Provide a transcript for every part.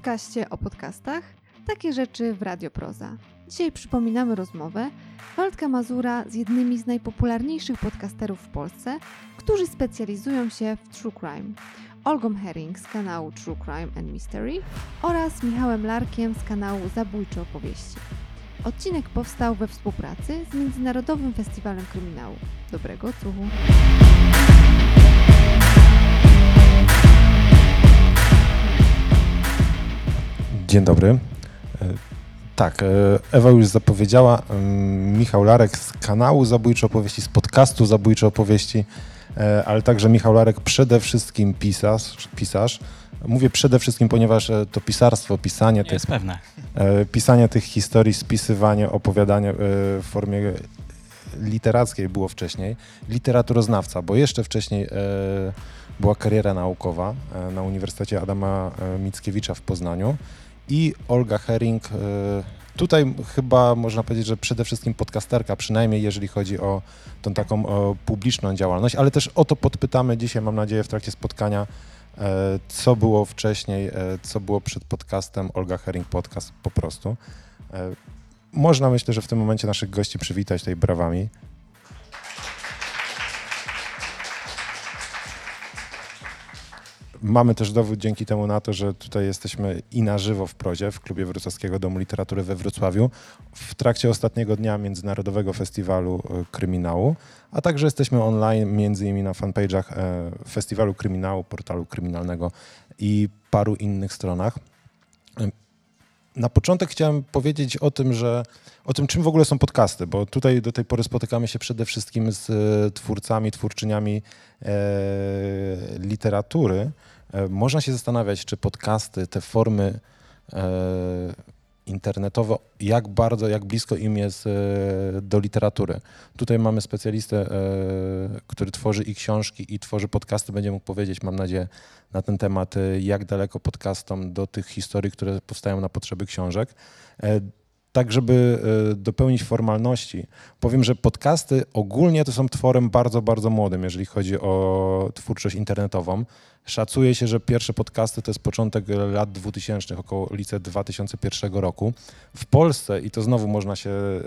podcaście o podcastach takie rzeczy w Radio Proza. Dzisiaj przypominamy rozmowę Waldka Mazura z jednymi z najpopularniejszych podcasterów w Polsce, którzy specjalizują się w true crime. Olgą Herring z kanału True Crime and Mystery oraz Michałem Larkiem z kanału Zabójcze Opowieści. Odcinek powstał we współpracy z Międzynarodowym Festiwalem Kryminału. Dobrego odsłuchu! Dzień dobry. E, Tak, e, Ewa już zapowiedziała, mm, Michał Larek z kanału Zabójcze Opowieści, z podcastu Zabójcze Opowieści, e, ale także Michał Larek przede wszystkim pisarz. pisarz. Mówię przede wszystkim, ponieważ e, to pisarstwo, pisanie tych, e, pisanie tych historii, spisywanie, opowiadanie e, w formie literackiej było wcześniej. Literaturoznawca, bo jeszcze wcześniej e, była kariera naukowa e, na Uniwersytecie Adama e, Mickiewicza w Poznaniu i Olga Herring. e, Tutaj chyba można powiedzieć, że przede wszystkim podcasterka, przynajmniej jeżeli chodzi o tą taką publiczną działalność, ale też o to podpytamy dzisiaj, mam nadzieję, w trakcie spotkania, e, co było wcześniej, e, co było przed podcastem Olga Herring Podcast po prostu. Można myślę, że w tym momencie naszych gości przywitać tutaj brawami. Mamy też dowód dzięki temu na to, że tutaj jesteśmy i na żywo w Prozie, w Klubie Wrocławskiego Domu Literatury we Wrocławiu, w trakcie ostatniego dnia Międzynarodowego Festiwalu e, Kryminału, a także jesteśmy online między innymi na fanpage'ach e, Festiwalu Kryminału, portalu kryminalnego i paru innych stronach. Na początek chciałem powiedzieć o tym, że o tym, czym w ogóle są podcasty, bo tutaj do tej pory spotykamy się przede wszystkim z e, twórcami, twórczyniami e, literatury. E, można się zastanawiać, czy podcasty, te formy e, internetowe, jak bardzo, jak blisko im jest e, do literatury. Tutaj mamy specjalistę, który tworzy i książki, i tworzy podcasty. Będzie mógł powiedzieć, mam nadzieję, na ten temat, jak daleko podcastom do tych historii, które powstają na potrzeby książek. Tak, żeby e, dopełnić formalności, powiem, że podcasty ogólnie to są tworem bardzo, bardzo młodym, jeżeli chodzi o twórczość internetową. Szacuje się, że pierwsze podcasty to jest początek lat 2000, okolice 2001 roku. W Polsce, i to znowu można się e,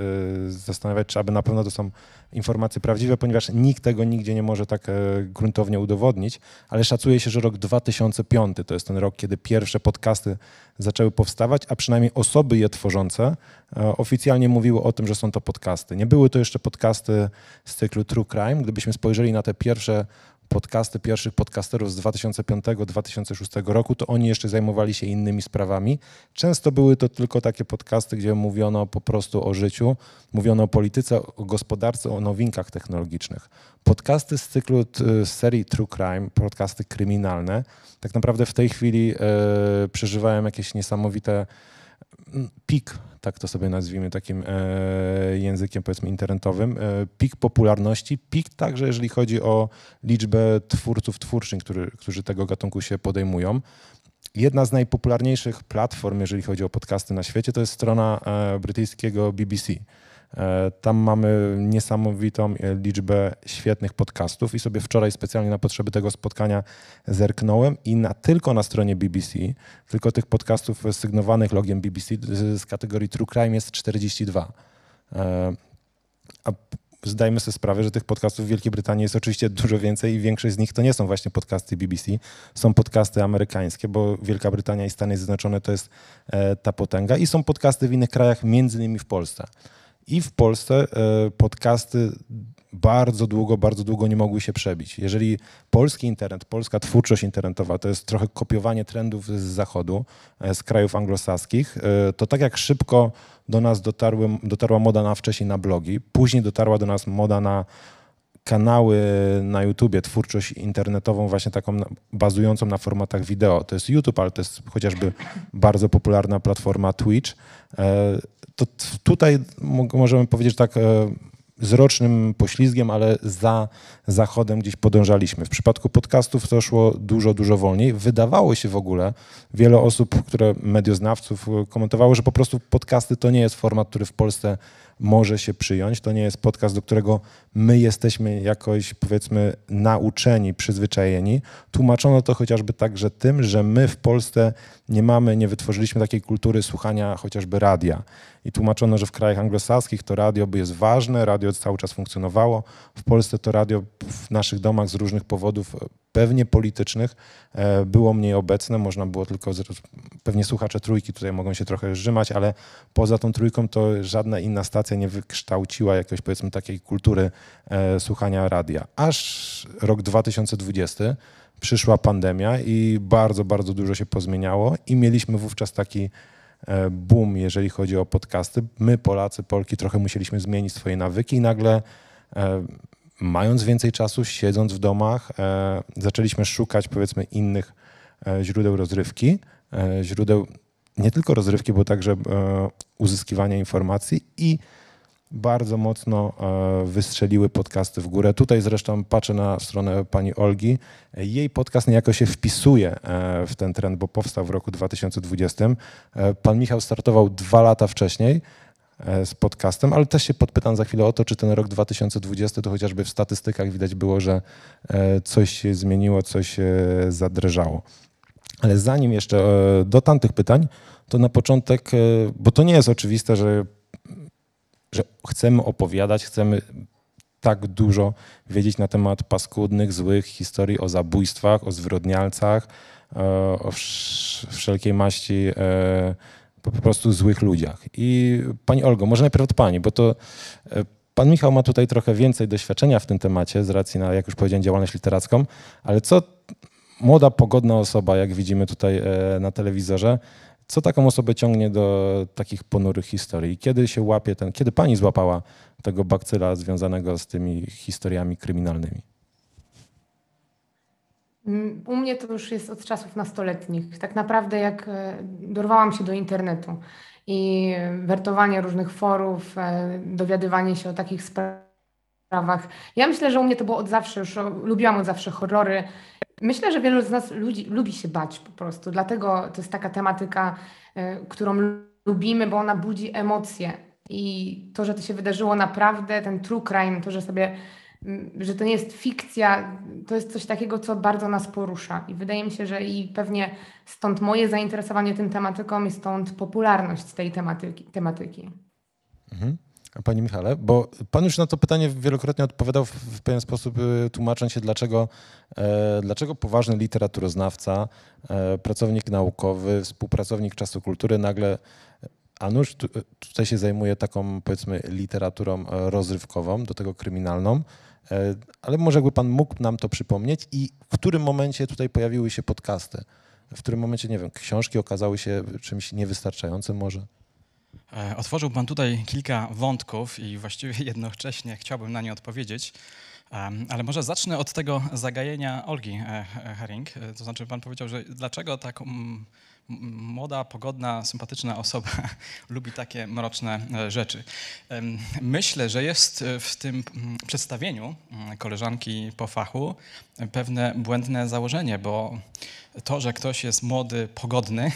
zastanawiać, czy aby na pewno to są informacje prawdziwe, ponieważ nikt tego nigdzie nie może tak e, gruntownie udowodnić, ale szacuje się, że rok 2005 to jest ten rok, kiedy pierwsze podcasty zaczęły powstawać, a przynajmniej osoby je tworzące oficjalnie mówiły o tym, że są to podcasty. Nie były to jeszcze podcasty z cyklu True Crime. Gdybyśmy spojrzeli na te pierwsze podcasty pierwszych podcasterów z 2005-2006 roku, to oni jeszcze zajmowali się innymi sprawami. Często były to tylko takie podcasty, gdzie mówiono po prostu o życiu, mówiono o polityce, o gospodarce, o nowinkach technologicznych. Podcasty z cyklu z serii True Crime, podcasty kryminalne, tak naprawdę w tej chwili e, przeżywają jakieś niesamowite pik, tak to sobie nazwijmy takim e, językiem powiedzmy internetowym, e, pik popularności, pik także jeżeli chodzi o liczbę twórców, twórczyń, który, którzy tego gatunku się podejmują. Jedna z najpopularniejszych platform, jeżeli chodzi o podcasty na świecie, to jest strona e, brytyjskiego BBC. E, Tam mamy niesamowitą liczbę świetnych podcastów i sobie wczoraj specjalnie na potrzeby tego spotkania zerknąłem i na, tylko na stronie BBC, tylko tych podcastów sygnowanych logiem BBC z, kategorii True Crime jest 42. E, A zdajmy sobie sprawę, że tych podcastów w Wielkiej Brytanii jest oczywiście dużo więcej i większość z nich to nie są właśnie podcasty BBC, są podcasty amerykańskie, bo Wielka Brytania i Stany Zjednoczone to jest e, ta potęga i są podcasty w innych krajach, między innymi w Polsce. I w Polsce e, podcasty bardzo długo, bardzo długo nie mogły się przebić. Jeżeli polski internet, polska twórczość internetowa to jest trochę kopiowanie trendów z zachodu, e, z krajów anglosaskich, e, to tak jak szybko do nas dotarły, dotarła moda na wcześniej na blogi, później dotarła do nas moda na kanały na YouTubie, twórczość internetową właśnie taką bazującą na formatach wideo. To jest YouTube, ale to jest chociażby bardzo popularna platforma Twitch. To tutaj mo- możemy powiedzieć tak, e, z rocznym poślizgiem, ale za zachodem gdzieś podążaliśmy. W przypadku podcastów to szło dużo, dużo wolniej. Wydawało się w ogóle, wiele osób, które medioznawców komentowało, że po prostu podcasty to nie jest format, który w Polsce może się przyjąć. To nie jest podcast, do którego my jesteśmy jakoś, powiedzmy, nauczeni, przyzwyczajeni. Tłumaczono to chociażby także tym, że my w Polsce nie mamy, nie wytworzyliśmy takiej kultury słuchania chociażby radia. I tłumaczono, że w krajach anglosaskich to radio jest ważne, radio cały czas funkcjonowało. W Polsce to radio w naszych domach z różnych powodów pewnie politycznych e, było mniej obecne, można było tylko, pewnie słuchacze trójki tutaj mogą się trochę rzymać, ale poza tą trójką to żadna inna stacja nie wykształciła jakiejś powiedzmy takiej kultury e, słuchania radia. Aż rok 2020 przyszła pandemia i bardzo, bardzo dużo się pozmieniało i mieliśmy wówczas taki e, boom, jeżeli chodzi o podcasty. My, Polacy, Polki, trochę musieliśmy zmienić swoje nawyki i nagle mając więcej czasu, siedząc w domach, e, zaczęliśmy szukać powiedzmy innych e, źródeł rozrywki, e, źródeł nie tylko rozrywki, bo także uzyskiwania informacji i bardzo mocno wystrzeliły podcasty w górę. Tutaj zresztą patrzę na stronę pani Olgi. Jej podcast niejako się wpisuje w ten trend, bo powstał w roku 2020. Pan Michał startował dwa lata wcześniej. E, z podcastem, ale też się podpytam za chwilę o to, czy ten rok 2020 to chociażby w statystykach widać było, że e, coś się zmieniło, coś się zadrżało. Ale zanim jeszcze e, do tamtych pytań, to na początek, bo to nie jest oczywiste, że, że chcemy opowiadać, chcemy tak dużo wiedzieć na temat paskudnych, złych historii o zabójstwach, o zwyrodnialcach, o wszelkiej maści po prostu złych ludziach. I Pani Olgo, może najpierw od Pani, bo to e, Pan Michał ma tutaj trochę więcej doświadczenia w tym temacie z racji na, jak już powiedziałem, działalność literacką, ale co młoda, pogodna osoba, jak widzimy tutaj e, na telewizorze, co taką osobę ciągnie do takich ponurych historii? Kiedy się łapie ten, kiedy Pani złapała tego bakcyla związanego z tymi historiami kryminalnymi? Mm, u mnie to już jest od czasów nastoletnich. Tak naprawdę jak e, dorwałam się do internetu i wertowanie różnych forów, e, dowiadywanie się o takich sprawach. Ja myślę, że u mnie to było od zawsze, już lubiłam od zawsze horrory. Myślę, że wielu z nas ludzi, lubi się bać po prostu. Dlatego to jest taka tematyka, e, którą lubimy, bo ona budzi emocje. I to, że to się wydarzyło naprawdę, ten true crime, to, że sobie że to nie jest fikcja, to jest coś takiego, co bardzo nas porusza. I wydaje mi się, że i pewnie stąd moje zainteresowanie tym tematyką i stąd popularność tej tematyki. tematyki. Mhm. Panie Michale, bo Pan już na to pytanie wielokrotnie odpowiadał w pewien sposób, y, tłumacząc się, dlaczego, e, dlaczego poważny literaturoznawca, e, pracownik naukowy, współpracownik czasu kultury nagle a nuż tutaj się zajmuje taką, powiedzmy, literaturą e, rozrywkową, do tego kryminalną. E, ale może jakby Pan mógł nam to przypomnieć i w którym momencie tutaj pojawiły się podcasty? W którym momencie, nie wiem, książki okazały się czymś niewystarczającym może? E, otworzył Pan tutaj kilka wątków i właściwie jednocześnie chciałbym na nie odpowiedzieć. Ale może zacznę od tego zagajenia Olgi Herring. To znaczy, Pan powiedział, że dlaczego tak mm, młoda, pogodna, sympatyczna osoba lubi takie mroczne e, rzeczy. Myślę, że jest e, w tym przedstawieniu koleżanki po fachu pewne błędne założenie, bo to, że ktoś jest młody, pogodny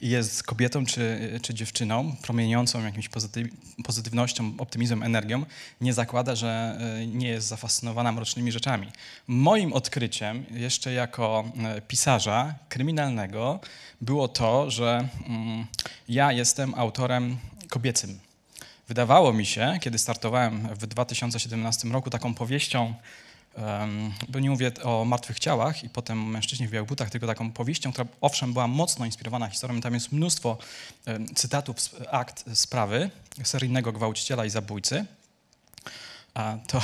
i jest kobietą czy, czy dziewczyną, promieniącą jakimś pozytyw, pozytywnością, optymizmem, energią, nie zakłada, że e, nie jest zafascynowana mrocznymi rzeczami. Moim odkryciem, jeszcze jako e, pisarza kryminalnego, było to, że mm, ja jestem autorem kobiecym. Wydawało mi się, kiedy startowałem w 2017 roku taką powieścią bo nie mówię o martwych ciałach i potem mężczyźnie w białych butach, tylko taką powieścią, która owszem była mocno inspirowana historią. Tam jest mnóstwo cytatów z akt sprawy seryjnego gwałciciela i zabójcy. To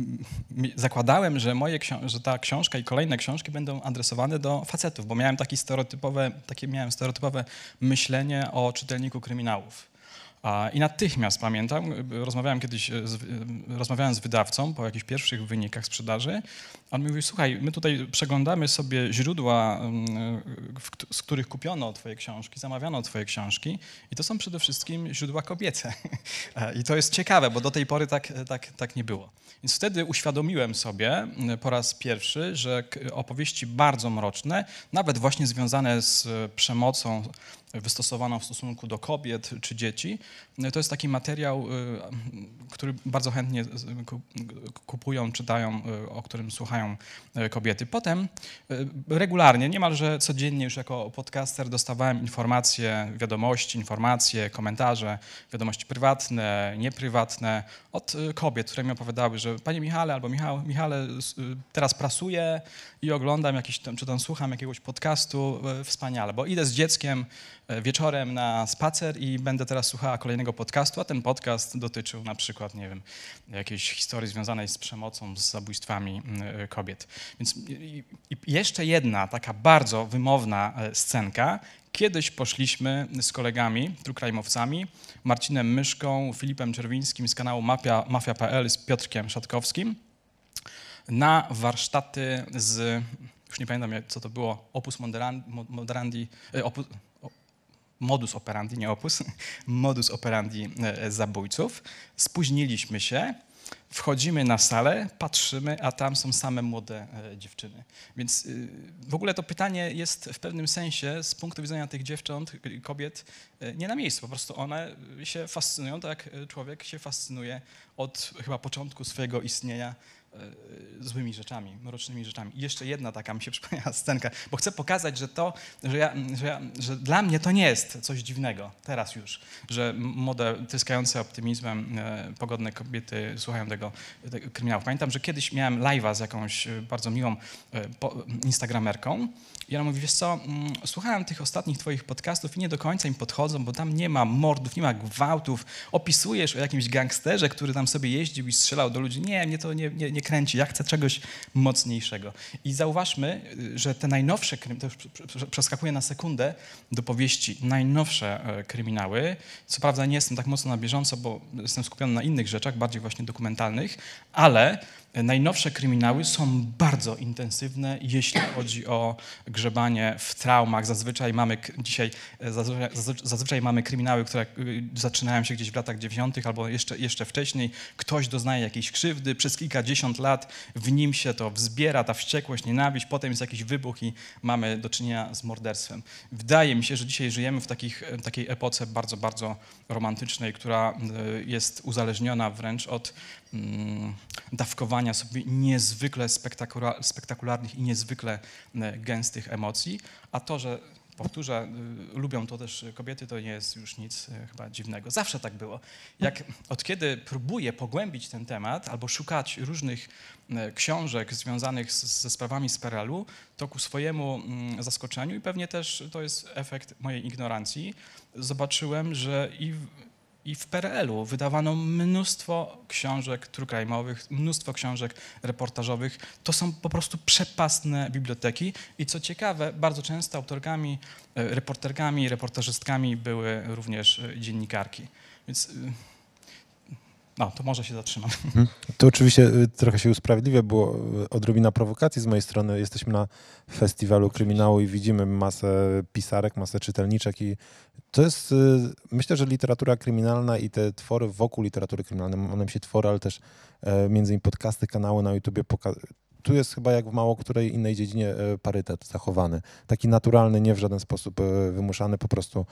zakładałem, że, moje, że ta książka i kolejne książki będą adresowane do facetów, bo miałem stereotypowe, takie miałem stereotypowe myślenie o czytelniku kryminałów I natychmiast pamiętam, rozmawiałem kiedyś, z, rozmawiałem z wydawcą po jakichś pierwszych wynikach sprzedaży. On mi mówił, słuchaj, my tutaj przeglądamy sobie źródła, z których kupiono twoje książki, zamawiano twoje książki i to są przede wszystkim źródła kobiece. I to jest ciekawe, bo do tej pory tak, tak, tak nie było. Więc wtedy uświadomiłem sobie po raz pierwszy, że opowieści bardzo mroczne, nawet właśnie związane z przemocą wystosowaną w stosunku do kobiet czy dzieci. To jest taki materiał, y, który bardzo chętnie kupują, czytają, o którym słuchają kobiety. Potem regularnie, niemalże codziennie już jako podcaster dostawałem informacje, wiadomości, informacje, komentarze, wiadomości prywatne, nieprywatne od kobiet, które mi opowiadały, że Panie Michale albo Michał, Michale, teraz prasuję i oglądam jakiś, czy tam słucham jakiegoś podcastu, wspaniale, bo idę z dzieckiem E, wieczorem na spacer i będę teraz słuchała kolejnego podcastu, a ten podcast dotyczył na przykład, nie wiem, jakiejś historii związanej z przemocą, z zabójstwami e, kobiet. Więc jeszcze jedna taka bardzo wymowna e, scenka. Kiedyś poszliśmy z kolegami, trukrajmowcami, Marcinem Myszką, Filipem Czerwińskim z kanału Mafia, Mafia.pl z Piotrkiem Szatkowskim na warsztaty z, już nie pamiętam co to było, Opus Moderandi, Moderandi opus, modus operandi, nie opus, modus operandi e, zabójców. Spóźniliśmy się, wchodzimy na salę, patrzymy, a tam są same młode e, dziewczyny. Więc y, w ogóle to pytanie jest w pewnym sensie z punktu widzenia tych dziewcząt, kobiet, e, nie na miejscu. Po prostu one się fascynują, tak jak człowiek się fascynuje od chyba początku swojego istnienia E, złymi rzeczami, mrocznymi rzeczami. I jeszcze jedna taka mi się przypomniała scenka, bo chcę pokazać, że to, że, ja, że, ja, że dla mnie to nie jest coś dziwnego, teraz już, że młode, tyskające optymizmem, e, pogodne kobiety słuchają tego, tego kryminału. Pamiętam, że kiedyś miałem live'a z jakąś e, bardzo miłą instagramerką i ona mówi, wiesz co, mm, słuchałem tych ostatnich twoich podcastów i nie do końca im podchodzą, bo tam nie ma mordów, nie ma gwałtów, opisujesz o jakimś gangsterze, który tam sobie jeździł i strzelał do ludzi. Nie, mnie to nie, nie, nie kręci, ja chcę czegoś mocniejszego. I zauważmy, że te najnowsze, to już przeskakuję na sekundę do powieści, najnowsze e, kryminały, co prawda nie jestem tak mocno na bieżąco, bo jestem skupiony na innych rzeczach, bardziej właśnie dokumentalnych, ale najnowsze kryminały są bardzo intensywne, jeśli chodzi o grzebanie w traumach. Zazwyczaj mamy dzisiaj, zazwyczaj, zazwyczaj mamy kryminały, które y, zaczynają się gdzieś w latach 90. albo jeszcze, jeszcze wcześniej. Ktoś doznaje jakiejś krzywdy, przez kilkadziesiąt lat w nim się to wzbiera, ta wściekłość, nienawiść, potem jest jakiś wybuch i mamy do czynienia z morderstwem. Wydaje mi się, że dzisiaj żyjemy w takich, takiej epoce bardzo, bardzo romantycznej, która jest uzależniona wręcz od dawkowania sobie niezwykle spektakularnych i niezwykle e, gęstych emocji, a to, że powtórzę, y, lubią to też kobiety, to nie jest już nic y, chyba dziwnego. Zawsze tak było. Jak od kiedy próbuję pogłębić ten temat albo szukać różnych y, książek związanych z, ze sprawami z PRL-u, to ku swojemu mm, zaskoczeniu i pewnie też to jest efekt mojej ignorancji, zobaczyłem, że i i w PRL-u wydawano mnóstwo książek trukrajmowych, mnóstwo książek reportażowych. To są po prostu przepastne biblioteki i co ciekawe, bardzo często autorkami, e, reporterkami, reportażystkami były również e, dziennikarki. Więc e, no, to może się zatrzymam. Mhm. To oczywiście trochę się usprawiedliwia, było odrobina prowokacji z mojej strony. Jesteśmy na festiwalu kryminału i widzimy masę pisarek, masę czytelniczek i to jest, y, myślę, że literatura kryminalna i te twory wokół literatury kryminalnej, one się twory, ale też e, między innymi podcasty, kanały na YouTubie tu jest chyba jak w mało której innej dziedzinie e, parytet zachowany. Taki naturalny, nie w żaden sposób e, wymuszany, po prostu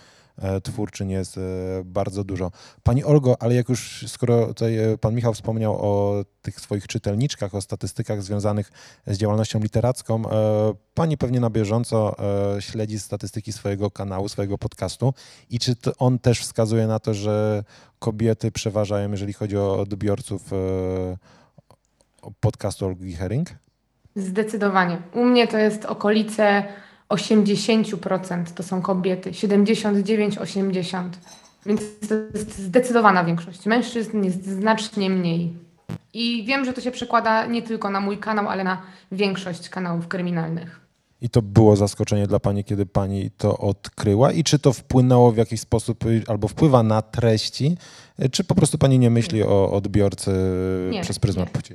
twórczy nie jest bardzo dużo. Pani Olgo, ale jak już, skoro tutaj pan Michał wspomniał o tych swoich czytelniczkach, o statystykach związanych z działalnością literacką, pani pewnie na bieżąco śledzi statystyki swojego kanału, swojego podcastu i czy on też wskazuje na to, że kobiety przeważają, jeżeli chodzi o odbiorców podcastu Olgi Herring? Zdecydowanie. U mnie to jest okolice 80% to są kobiety, 79-80%. Więc to jest zdecydowana większość. Mężczyzn jest znacznie mniej. I wiem, że to się przekłada nie tylko na mój kanał, ale na większość kanałów kryminalnych. I to było zaskoczenie dla Pani, kiedy Pani to odkryła? I czy to wpłynęło w jakiś sposób, albo wpływa na treści, czy po prostu Pani nie myśli o odbiorcy nie, przez pryzmat płci?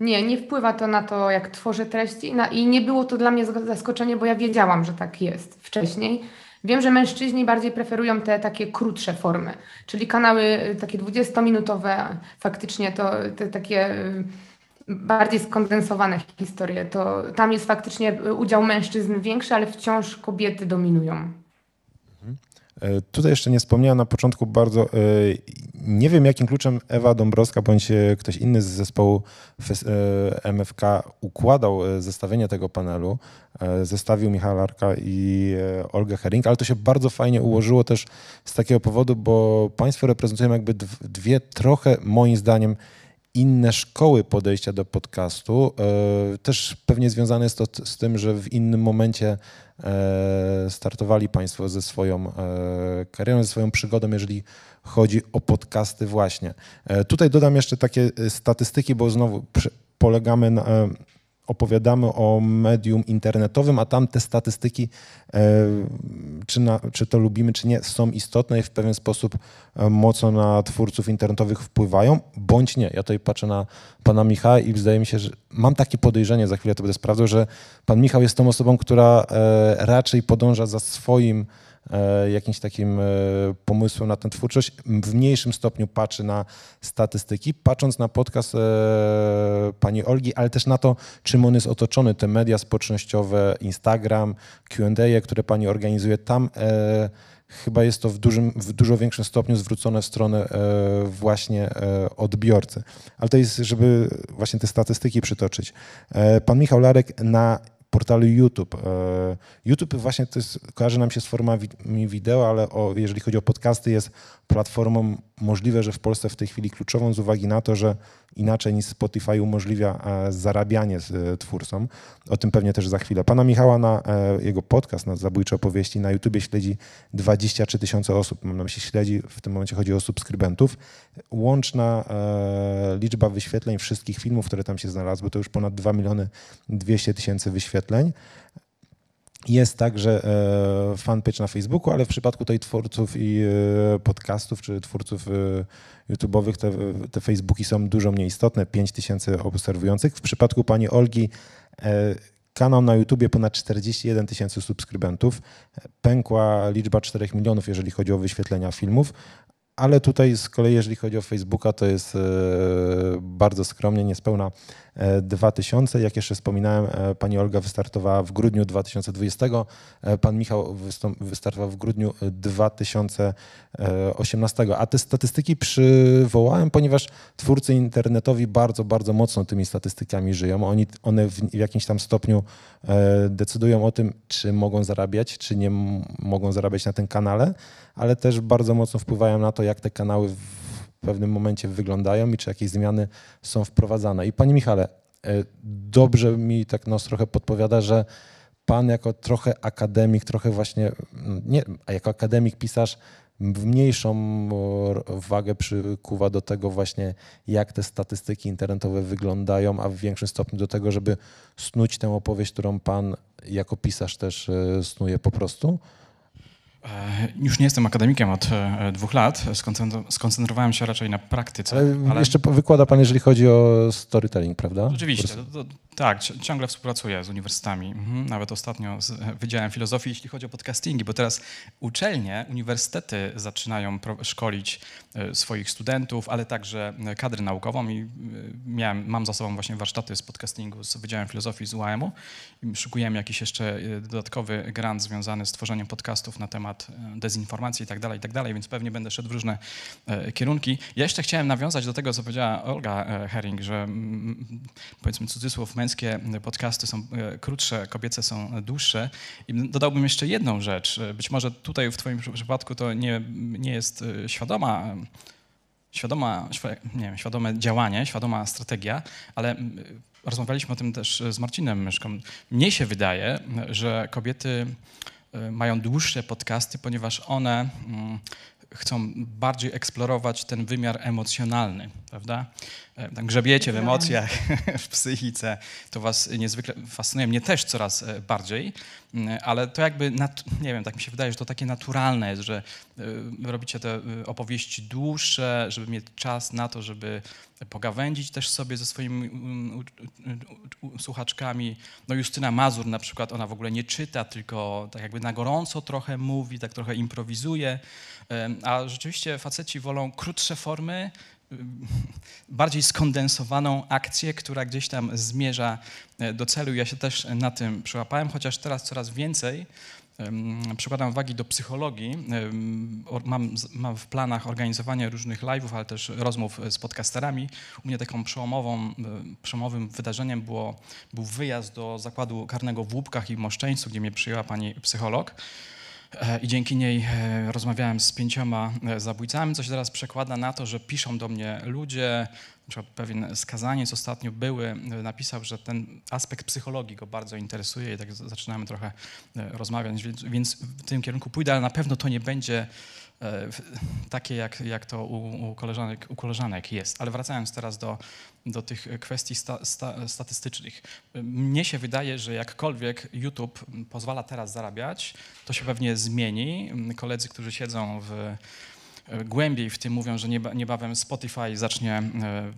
Nie, nie wpływa to na to, jak tworzę treści i nie było to dla mnie zaskoczenie, bo ja wiedziałam, że tak jest wcześniej. Wiem, że mężczyźni bardziej preferują te takie krótsze formy, czyli kanały y, takie 20-minutowe, faktycznie to te takie y, bardziej skondensowane historie. To tam jest faktycznie udział mężczyzn większy, ale wciąż kobiety dominują. E, tutaj jeszcze nie wspomniałem na początku bardzo, e, nie wiem jakim kluczem Ewa Dąbrowska bądź e, ktoś inny z zespołu MFK układał zestawienie tego panelu. Zestawił Michała Larka i Olgę Hering, ale to się bardzo fajnie ułożyło też z takiego powodu, bo Państwo reprezentują jakby dwie trochę moim zdaniem inne szkoły podejścia do podcastu. E, też pewnie związane jest to z tym, że w innym momencie e, startowali Państwo ze swoją e, karierą, ze swoją przygodą, jeżeli chodzi o podcasty właśnie. Tutaj dodam jeszcze takie statystyki, bo znowu polegamy na, opowiadamy o medium internetowym, a tam te statystyki, e, czy, na, czy to lubimy, czy nie, są istotne i w pewien sposób e, mocno na twórców internetowych wpływają, bądź nie. Ja tutaj patrzę na pana Michała i zdaje mi się, że mam takie podejrzenie, za chwilę to będę sprawdzał, że pan Michał jest tą osobą, która e, raczej podąża za swoim jakimś takim e, pomysłem na tę twórczość, w mniejszym stopniu patrzy na statystyki, patrząc na podcast e, pani Olgi, ale też na to, czym on jest otoczony, te media społecznościowe, Instagram, Q&A, które pani organizuje, tam chyba jest to w, dużym, w dużo większym stopniu zwrócone w stronę właśnie odbiorcy. Ale to jest, żeby właśnie te statystyki przytoczyć. Pan Michał Larek na portalu YouTube. E, YouTube właśnie to jest, kojarzy nam się z formami wideo, ale o, jeżeli chodzi o podcasty, jest platformą możliwe, że w Polsce w tej chwili kluczową z uwagi na to, że inaczej niż Spotify umożliwia e, zarabianie z e, twórcą. O tym pewnie też za chwilę. Pana Michała na jego podcast, na Zabójcze Opowieści na YouTubie śledzi 23 tysiące osób. Mam na myśli śledzi, w tym momencie chodzi o subskrybentów. Łączna liczba wyświetleń wszystkich filmów, które tam się znalazły, to już ponad 2 miliony 200 tysięcy wyświetleń. Jest także e, fanpage na Facebooku, ale w przypadku tej twórców i e, podcastów czy twórców e, YouTube'owych te, te Facebooki są dużo mniej istotne, 5 tysięcy obserwujących. W przypadku pani Olgi kanał na YouTubie ponad 41 tysięcy subskrybentów. Pękła liczba 4 milionów, jeżeli chodzi o wyświetlenia filmów, ale tutaj z kolei, jeżeli chodzi o Facebooka, to jest bardzo skromnie, niespełna 2000. Jak jeszcze wspominałem, e, pani Olga wystartowała w grudniu 2020, e, pan Michał wystartował w grudniu 2018. A te statystyki przywołałem, ponieważ twórcy internetowi bardzo, bardzo mocno tymi statystykami żyją. Oni, one w jakimś tam stopniu e, decydują o tym, czy mogą zarabiać, czy nie mogą zarabiać na tym kanale, ale też bardzo mocno wpływają na to, jak te kanały pewnym momencie wyglądają i czy jakieś zmiany są wprowadzane. I Panie Michale, e, dobrze mi tak nos trochę podpowiada, że Pan jako trochę akademik, trochę właśnie, mm, nie, a jako akademik, pisarz w mniejszą wagę przykuwa do tego właśnie, jak te statystyki internetowe wyglądają, a w większym stopniu do tego, żeby snuć tę opowieść, którą Pan jako pisarz też e, snuje po prostu. E, już nie jestem akademikiem od e, dwóch lat. Skoncentrowałem się raczej na praktyce. Ale, ale... jeszcze wykłada Pan, jeżeli chodzi o storytelling, prawda? Oczywiście. To, to, tak, ciągle współpracuję z uniwersytetami. Mhm. Nawet ostatnio z Wydziałem Filozofii, jeśli chodzi o podcastingi, bo teraz uczelnie, uniwersytety zaczynają szkolić e, swoich studentów, ale także kadrę naukową i miałem, mam za sobą właśnie warsztaty z podcastingu z Wydziałem Filozofii z UAM-u szykujemy jakiś jeszcze dodatkowy grant związany z tworzeniem podcastów na temat e, dezinformacji i tak dalej, i tak dalej, więc pewnie będę szedł w różne e, kierunki. Ja jeszcze chciałem nawiązać do tego, co powiedziała Olga e, Herring, że powiedzmy cudzysłów, męskie podcasty są krótsze, kobiece są dłuższe. I dodałbym jeszcze jedną rzecz. Być może tutaj w twoim przypadku to nie, nie jest świadoma świadoma, nie wiem, świadome działanie, świadoma strategia, ale rozmawialiśmy o tym też z Marcinem Myszką. Mnie się wydaje, że kobiety mają dłuższe podcasty, ponieważ one chcą bardziej eksplorować ten wymiar emocjonalny, prawda? E, tam grzebiecie w emocjach, w psychice, to was niezwykle fascynuje, mnie też coraz e, bardziej, mm, ale to jakby, nie wiem, tak mi się wydaje, że to takie naturalne jest, że e, robicie te opowieści dłuższe, żeby mieć czas na to, żeby pogawędzić też sobie ze swoimi mm, słuchaczkami. No Justyna Mazur na przykład, ona w ogóle nie czyta, tylko tak jakby na gorąco trochę mówi, tak trochę improwizuje, a rzeczywiście faceci wolą krótsze formy, bardziej skondensowaną akcję, która gdzieś tam zmierza e, do celu. Ja się też na tym przyłapałem, chociaż teraz coraz więcej przykładam wagi do psychologii. Mam, mam, w planach organizowanie różnych live'ów, ale też rozmów z podcasterami. U mnie taką przełomową, e, przełomowym wydarzeniem było, był wyjazd do zakładu karnego w Łupkach i Moszczeńcu, gdzie mnie przyjęła pani psycholog. E, i dzięki niej e, rozmawiałem z pięcioma e, zabójcami, co się teraz przekłada na to, że piszą do mnie ludzie, na pewien skazaniec ostatnio były, napisał, że ten aspekt psychologii go bardzo interesuje i tak zaczynamy trochę rozmawiać, więc, więc w tym kierunku pójdę, ale na pewno to nie będzie takie, jak, jak to u, u, koleżanek, u koleżanek jest. Ale wracając teraz do, do tych kwestii sta, sta, statystycznych. Mnie się wydaje, że jakkolwiek YouTube pozwala teraz zarabiać, to się pewnie zmieni. Koledzy, którzy siedzą w E, głębiej w tym mówią, że niebawem Spotify zacznie, e,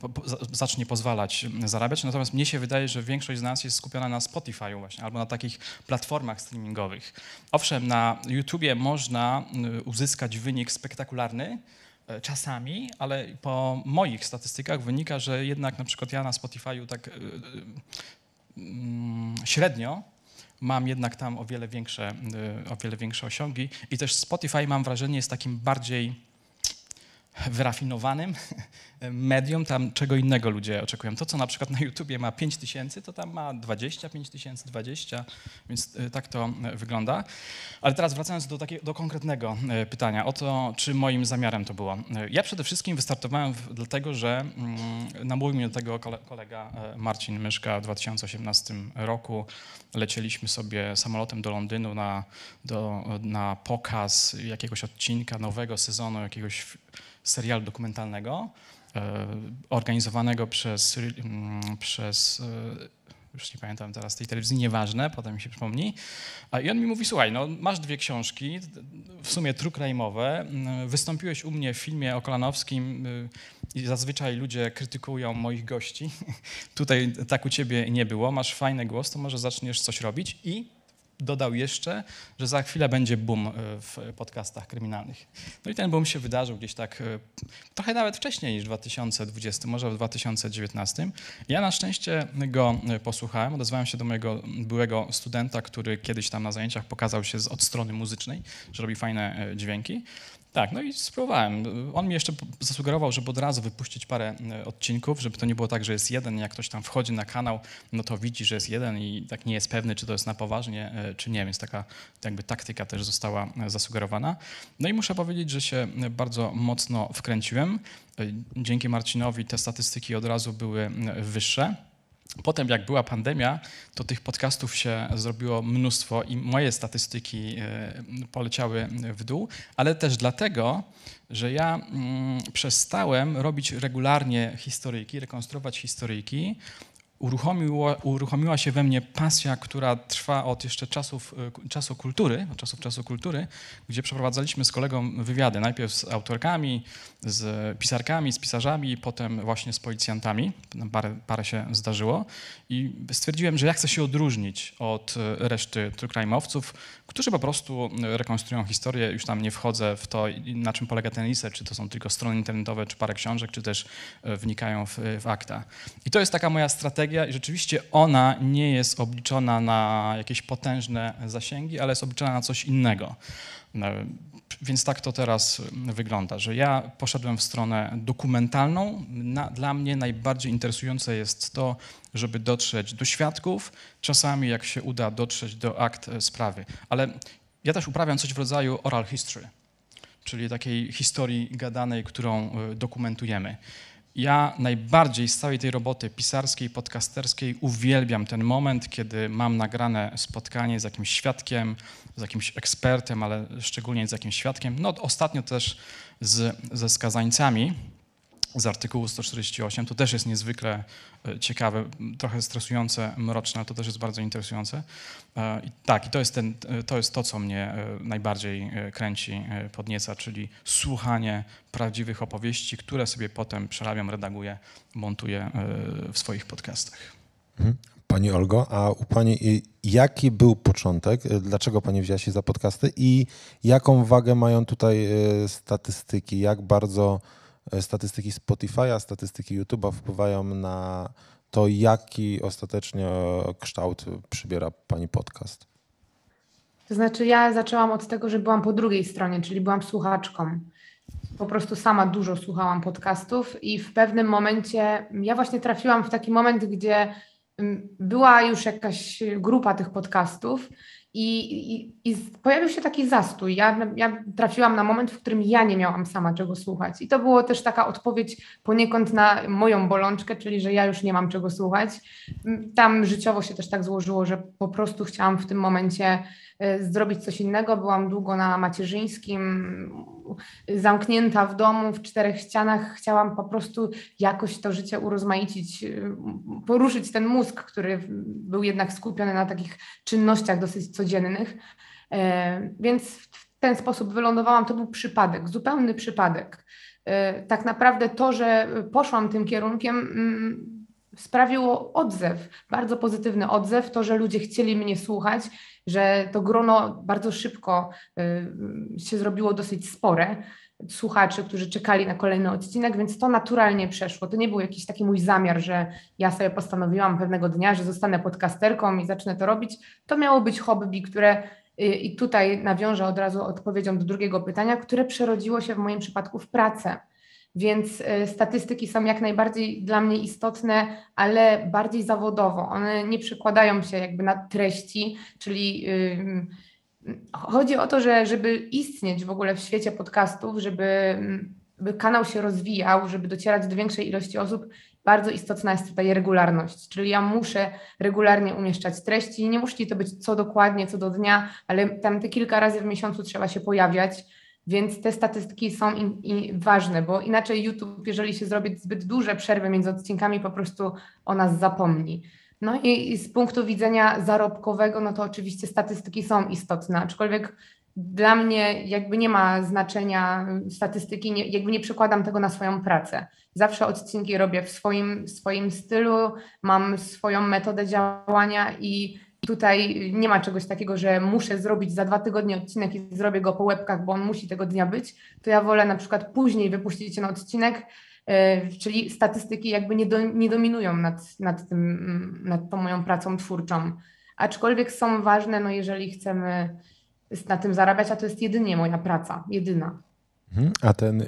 zacznie pozwalać zarabiać, natomiast mnie się wydaje, że większość z nas jest skupiona na Spotify właśnie, albo na takich platformach streamingowych. Owszem, na YouTubie można uzyskać wynik spektakularny, e, czasami, ale po moich statystykach wynika, że jednak na przykład ja na Spotify'u tak mm, średnio mam jednak tam o wiele większe, o wiele większe osiągi i też Spotify mam wrażenie jest takim bardziej wyrafinowanym medium, tam czego innego ludzie oczekują. To, co na przykład na YouTubie ma 5 tysięcy, to tam ma 25 tysięcy, 20, więc e, tak to e, wygląda. Ale teraz wracając do, takiego, do konkretnego e, pytania o to, czy moim zamiarem to było. Ja przede wszystkim wystartowałem w, dlatego, że mm, namówił mnie do tego kolega Marcin Myszka w 2018 roku. Lecieliśmy sobie samolotem do Londynu na, do, na pokaz jakiegoś odcinka nowego sezonu, jakiegoś serialu dokumentalnego organizowanego przez, mm, przez e, już nie pamiętam teraz tej telewizji, nieważne, potem mi się przypomni. I on mi mówi, słuchaj, no masz dwie książki, w sumie true crime'owe, mm, wystąpiłeś u mnie w filmie o Kolanowskim y, i zazwyczaj ludzie krytykują moich gości. Tutaj tak u ciebie nie było, masz fajny głos, to może zaczniesz coś robić i dodał jeszcze, że za chwilę będzie boom e, w podcastach kryminalnych. No i ten boom się wydarzył gdzieś tak e, trochę nawet wcześniej niż w 2020, może w 2019. Ja na szczęście go e, posłuchałem, odezwałem się do mojego byłego studenta, który kiedyś tam na zajęciach pokazał się od strony muzycznej, że robi fajne dźwięki. Tak, no i spróbowałem. On mi jeszcze zasugerował, żeby od razu wypuścić parę e, odcinków, żeby to nie było tak, że jest jeden, jak ktoś tam wchodzi na kanał, no to widzi, że jest jeden i tak nie jest pewny, czy to jest na poważnie, e, czy nie, więc taka jakby taktyka też została e, zasugerowana. No i muszę powiedzieć, że się bardzo mocno wkręciłem. Dzięki Marcinowi te statystyki od razu były wyższe. Potem, jak była pandemia, to tych podcastów się zrobiło mnóstwo i moje statystyki e, poleciały w dół, ale też dlatego, że ja mm, przestałem robić regularnie historyjki, rekonstruować historyjki, uruchomiła, się we mnie pasja, która trwa od jeszcze czasów e, czasu kultury, od czasów czasu kultury, gdzie przeprowadzaliśmy z kolegą wywiady, najpierw z autorkami, z pisarkami, z pisarzami, potem właśnie z policjantami. Parę, parę się zdarzyło i stwierdziłem, że ja chcę się odróżnić od e, reszty true którzy po prostu rekonstruują historię. Już tam nie wchodzę w to, na czym polega ten research, czy to są tylko strony internetowe, czy parę książek, czy też e, wnikają w, w akta. I to jest taka moja strategia i rzeczywiście ona nie jest obliczona na jakieś potężne zasięgi, ale jest obliczona na coś innego. No, więc tak to teraz wygląda, że ja poszedłem w stronę dokumentalną. Na, dla mnie najbardziej interesujące jest to, żeby dotrzeć do świadków, czasami jak się uda dotrzeć do akt e, sprawy. Ale ja też uprawiam coś w rodzaju oral history, czyli takiej historii gadanej, którą e, dokumentujemy. Ja najbardziej z całej tej roboty pisarskiej, podcasterskiej uwielbiam ten moment, kiedy mam nagrane spotkanie z jakimś świadkiem, z jakimś ekspertem, ale szczególnie z jakimś świadkiem. No ostatnio też z, ze skazańcami z artykułu 148. To też jest niezwykle ciekawe, trochę stresujące, mroczne, ale to też jest bardzo interesujące. E, I tak, i to jest, ten, e, to jest to, co mnie najbardziej kręci, podnieca, czyli słuchanie prawdziwych opowieści, które sobie potem przerabiam, redaguję, montuję w swoich podcastach. Mhm. Pani Olgo, a u Pani jaki był początek? Dlaczego Pani wzięła się za podcasty i jaką wagę mają tutaj statystyki? Jak bardzo E, statystyki Spotify'a, statystyki YouTube'a wpływają na to, jaki ostatecznie kształt przybiera Pani podcast? To znaczy, ja zaczęłam od tego, że byłam po drugiej stronie, czyli byłam słuchaczką. Po prostu sama dużo słuchałam podcastów i w pewnym momencie, ja właśnie trafiłam w taki moment, gdzie mm, była już jakaś grupa tych podcastów i, i, I, pojawił się taki zastój. Ja, ja, trafiłam na moment, w którym ja nie miałam sama czego słuchać. I to było też taka odpowiedź poniekąd na moją bolączkę, czyli że ja już nie mam czego słuchać. Tam życiowo się też tak złożyło, że po prostu chciałam w tym momencie zrobić coś innego. Byłam długo na macierzyńskim, zamknięta w domu, w czterech ścianach. Chciałam po prostu jakoś to życie urozmaicić, e, poruszyć ten mózg, który był jednak skupiony na takich czynnościach dosyć codziennych. E, więc w ten sposób wylądowałam. To był przypadek, zupełny przypadek. Tak naprawdę to, że poszłam tym kierunkiem, mm, sprawiło odzew, bardzo pozytywny odzew, to, że ludzie chcieli mnie słuchać, że to grono bardzo szybko y, się zrobiło dosyć spore słuchaczy, którzy czekali na kolejny odcinek, więc to naturalnie przeszło. To nie był jakiś taki mój zamiar, że ja sobie postanowiłam pewnego dnia, że zostanę podcasterką i zacznę to robić. To miało być hobby, które y, i tutaj nawiążę od razu odpowiedzią do drugiego pytania, które przerodziło się w moim przypadku w pracę. Więc e, statystyki są jak najbardziej dla mnie istotne, ale bardziej zawodowo. One nie przekładają się jakby na treści, czyli chodzi o to, że żeby istnieć w ogóle w świecie podcastów, żeby, żeby kanał się rozwijał, żeby docierać do większej ilości osób, bardzo istotna jest tutaj regularność, czyli ja muszę regularnie umieszczać treści. Nie musi to być co dokładnie, co do dnia, ale tam te kilka razy w miesiącu trzeba się pojawiać więc te statystyki są in, in ważne, bo inaczej YouTube, jeżeli się zrobi zbyt duże przerwy między odcinkami, po prostu o nas zapomni. No i, i z punktu widzenia zarobkowego, no to oczywiście statystyki są istotne, aczkolwiek dla mnie jakby nie ma znaczenia statystyki, nie, jakby nie przekładam tego na swoją pracę. Zawsze odcinki robię w swoim, swoim stylu, mam swoją metodę działania i Tutaj nie ma czegoś takiego, że muszę zrobić za dwa tygodnie odcinek i zrobię go po łebkach, bo on musi tego dnia być. To ja wolę na przykład później wypuścić ten odcinek, e, czyli statystyki jakby nie, do, nie dominują nad, nad, tym, nad tą moją pracą twórczą. Aczkolwiek są ważne, no jeżeli chcemy na tym zarabiać, a to jest jedynie moja praca, jedyna. Mhm. A ten, y,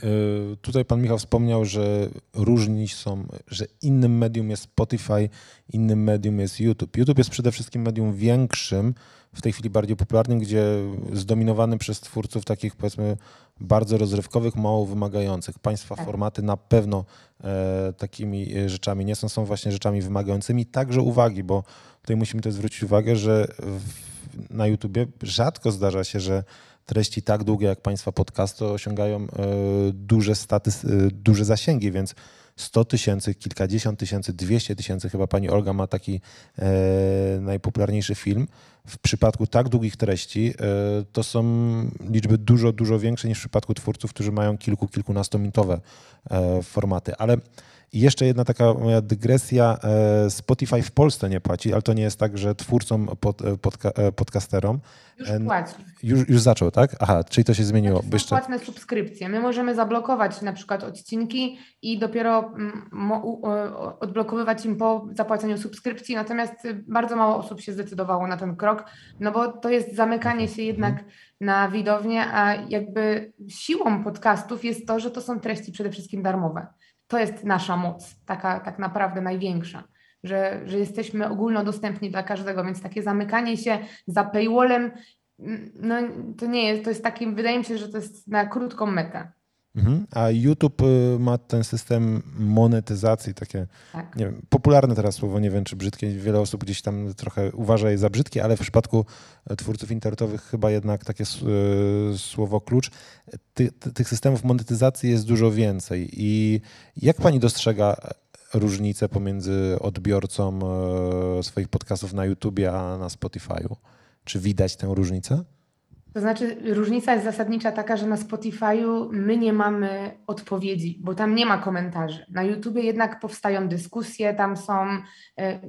tutaj pan Michał wspomniał, że różni są, że innym medium jest Spotify, innym medium jest YouTube. YouTube jest przede wszystkim medium większym, w tej chwili bardziej popularnym, gdzie zdominowany przez twórców takich powiedzmy bardzo rozrywkowych, mało wymagających. Państwa tak. formaty na pewno e, takimi e, rzeczami nie są, są właśnie rzeczami wymagającymi. Także uwagi, bo tutaj musimy też zwrócić uwagę, że w, na YouTubie rzadko zdarza się, że treści tak długie jak Państwa podcasty osiągają e, duże, statys, e, duże zasięgi, więc 100 tysięcy, kilkadziesiąt tysięcy, 200 tysięcy, chyba pani Olga ma taki e, najpopularniejszy film. W przypadku tak długich treści e, to są liczby dużo, dużo większe niż w przypadku twórców, którzy mają kilku, kilkunastominutowe e, formaty. Ale i jeszcze jedna taka moja dygresja. E, Spotify w Polsce nie płaci, ale to nie jest tak, że twórcom, pod, e, podca e, podcasterom. Już płaci. Już, już zaczął, tak? Aha, czyli to się zmieniło. Znaczy, są jeszcze... płatne subskrypcje. My możemy zablokować na przykład odcinki i dopiero mm, odblokowywać im po zapłaceniu subskrypcji, natomiast bardzo mało osób się zdecydowało na ten krok, no bo to jest zamykanie się jednak mhm. na widownię, a jakby siłą podcastów jest to, że to są treści przede wszystkim darmowe to jest nasza moc, taka tak naprawdę największa, że, że jesteśmy ogólnodostępni dla każdego, więc takie zamykanie się za paywallem, no to nie jest, to jest takim, wydaje mi się, że to jest na krótką metę. Mhm. A YouTube y, ma ten system monetyzacji, takie, tak. nie wiem, popularne teraz słowo, nie wiem czy brzydkie, wiele osób gdzieś tam trochę uważa je za brzydkie, ale w przypadku e, twórców internetowych chyba jednak takie e, słowo klucz. Ty, ty, tych systemów monetyzacji jest dużo więcej i jak pani dostrzega różnicę pomiędzy odbiorcą e, swoich podcastów na YouTubie a na Spotify'u? Czy widać tę różnicę? To znaczy, różnica jest zasadnicza taka, że na Spotify'u my nie mamy odpowiedzi, bo tam nie ma komentarzy. Na YouTubie jednak powstają dyskusje, tam są, e,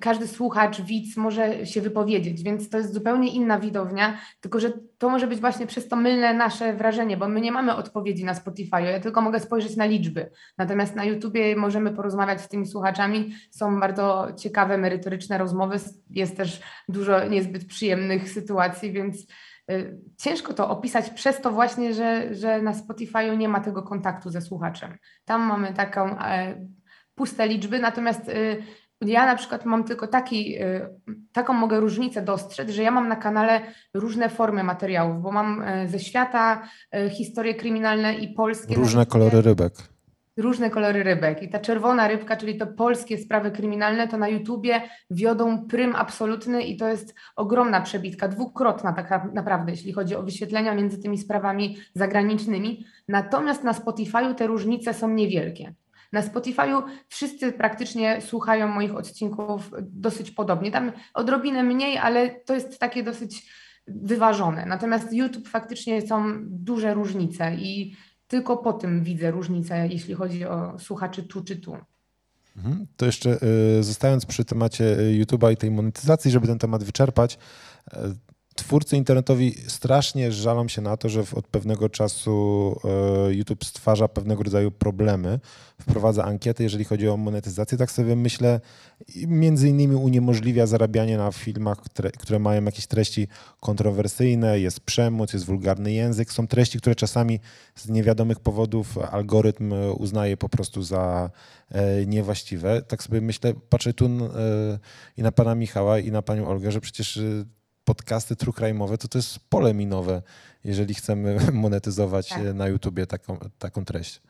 każdy słuchacz, widz może się wypowiedzieć, więc to jest zupełnie inna widownia, tylko że to może być właśnie przez to mylne nasze wrażenie, bo my nie mamy odpowiedzi na Spotify'u, ja tylko mogę spojrzeć na liczby. Natomiast na YouTubie możemy porozmawiać z tymi słuchaczami, są bardzo ciekawe, merytoryczne rozmowy, jest też dużo niezbyt przyjemnych sytuacji, więc ciężko to opisać przez to właśnie, że, że na Spotify'u nie ma tego kontaktu ze słuchaczem. Tam mamy taką e, puste liczby, natomiast y, ja na przykład mam tylko taki, y, taką mogę różnicę dostrzec, że ja mam na kanale różne formy materiałów, bo mam e, ze świata e, historie kryminalne i polskie. Różne kolory rybek różne kolory rybek. I ta czerwona rybka, czyli to polskie sprawy kryminalne, to na YouTubie wiodą prym absolutny i to jest ogromna przebitka, dwukrotna tak naprawdę, jeśli chodzi o wyświetlenia między tymi sprawami zagranicznymi. Natomiast na Spotify'u te różnice są niewielkie. Na Spotify'u wszyscy praktycznie słuchają moich odcinków dosyć podobnie. Tam odrobinę mniej, ale to jest takie dosyć wyważone. Natomiast YouTube faktycznie są duże różnice i tylko po tym widzę różnicę, jeśli chodzi o słuchaczy tu czy tu. Mhm. To jeszcze y, zostając przy temacie y, YouTube'a i tej monetyzacji, żeby ten temat wyczerpać, y, twórcy internetowi strasznie żalą się na to, że od pewnego czasu e, YouTube stwarza pewnego rodzaju problemy, wprowadza ankiety, jeżeli chodzi o monetyzację. Tak sobie myślę, między innymi uniemożliwia zarabianie na filmach, które, które mają jakieś treści kontrowersyjne, jest przemoc, jest wulgarny język. Są treści, które czasami z niewiadomych powodów algorytm uznaje po prostu za e, niewłaściwe. Tak sobie myślę, patrzę tu e, i na pana Michała, i na panią Olgę, że przecież podcasty true crime'owe, to to jest pole minowe, jeżeli chcemy monetyzować tak. na YouTubie taką, taką treść.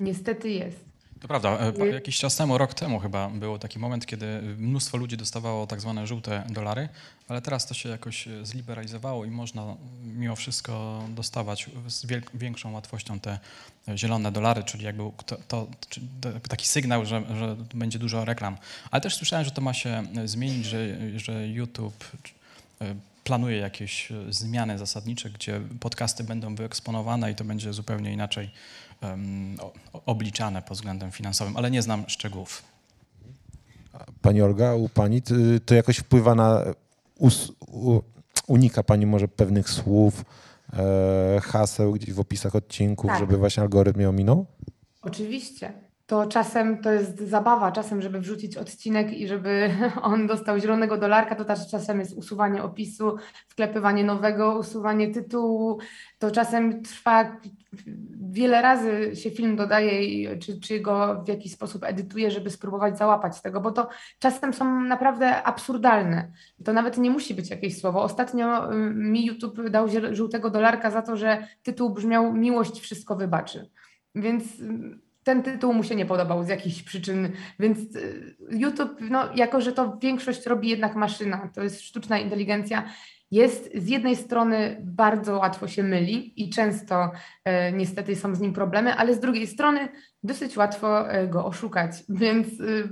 Niestety jest. To prawda. E, jakiś czas temu, rok temu chyba był taki moment, kiedy mnóstwo ludzi dostawało tak zwane żółte dolary, ale teraz to się jakoś e, zliberalizowało i można mimo wszystko dostawać z większą łatwością te zielone dolary, czyli jakby to, to taki sygnał, że, że będzie dużo reklam. Ale też słyszałem, że to ma się zmienić, że, że YouTube E, planuje jakieś e, zmiany zasadnicze, gdzie podcasty będą wyeksponowane i to będzie zupełnie inaczej um, obliczane pod względem finansowym, ale nie znam szczegółów. Pani Olga, u Pani to jakoś wpływa na, us, u, unika Pani może pewnych słów, e, haseł gdzieś w opisach odcinków, tak. żeby właśnie algorytm je ominął? Oczywiście to czasem to jest zabawa, czasem, żeby wrzucić odcinek i żeby on dostał zielonego dolarka, to też czasem jest usuwanie opisu, wklepywanie nowego, usuwanie tytułu. To czasem trwa wiele razy się film dodaje, czy, czy go w jakiś sposób edytuje, żeby spróbować załapać tego, bo to czasem są naprawdę absurdalne. To nawet nie musi być jakieś słowo. Ostatnio y, mi YouTube dał żółtego dolarka za to, że tytuł brzmiał Miłość wszystko wybaczy. Więc y, ten tytuł mu się nie podobał z jakichś przyczyn, więc y, YouTube, no, jako że to większość robi jednak maszyna, to jest sztuczna inteligencja, jest z jednej strony bardzo łatwo się myli i często e, niestety są z nim problemy, ale z drugiej strony dosyć łatwo e, go oszukać, więc y,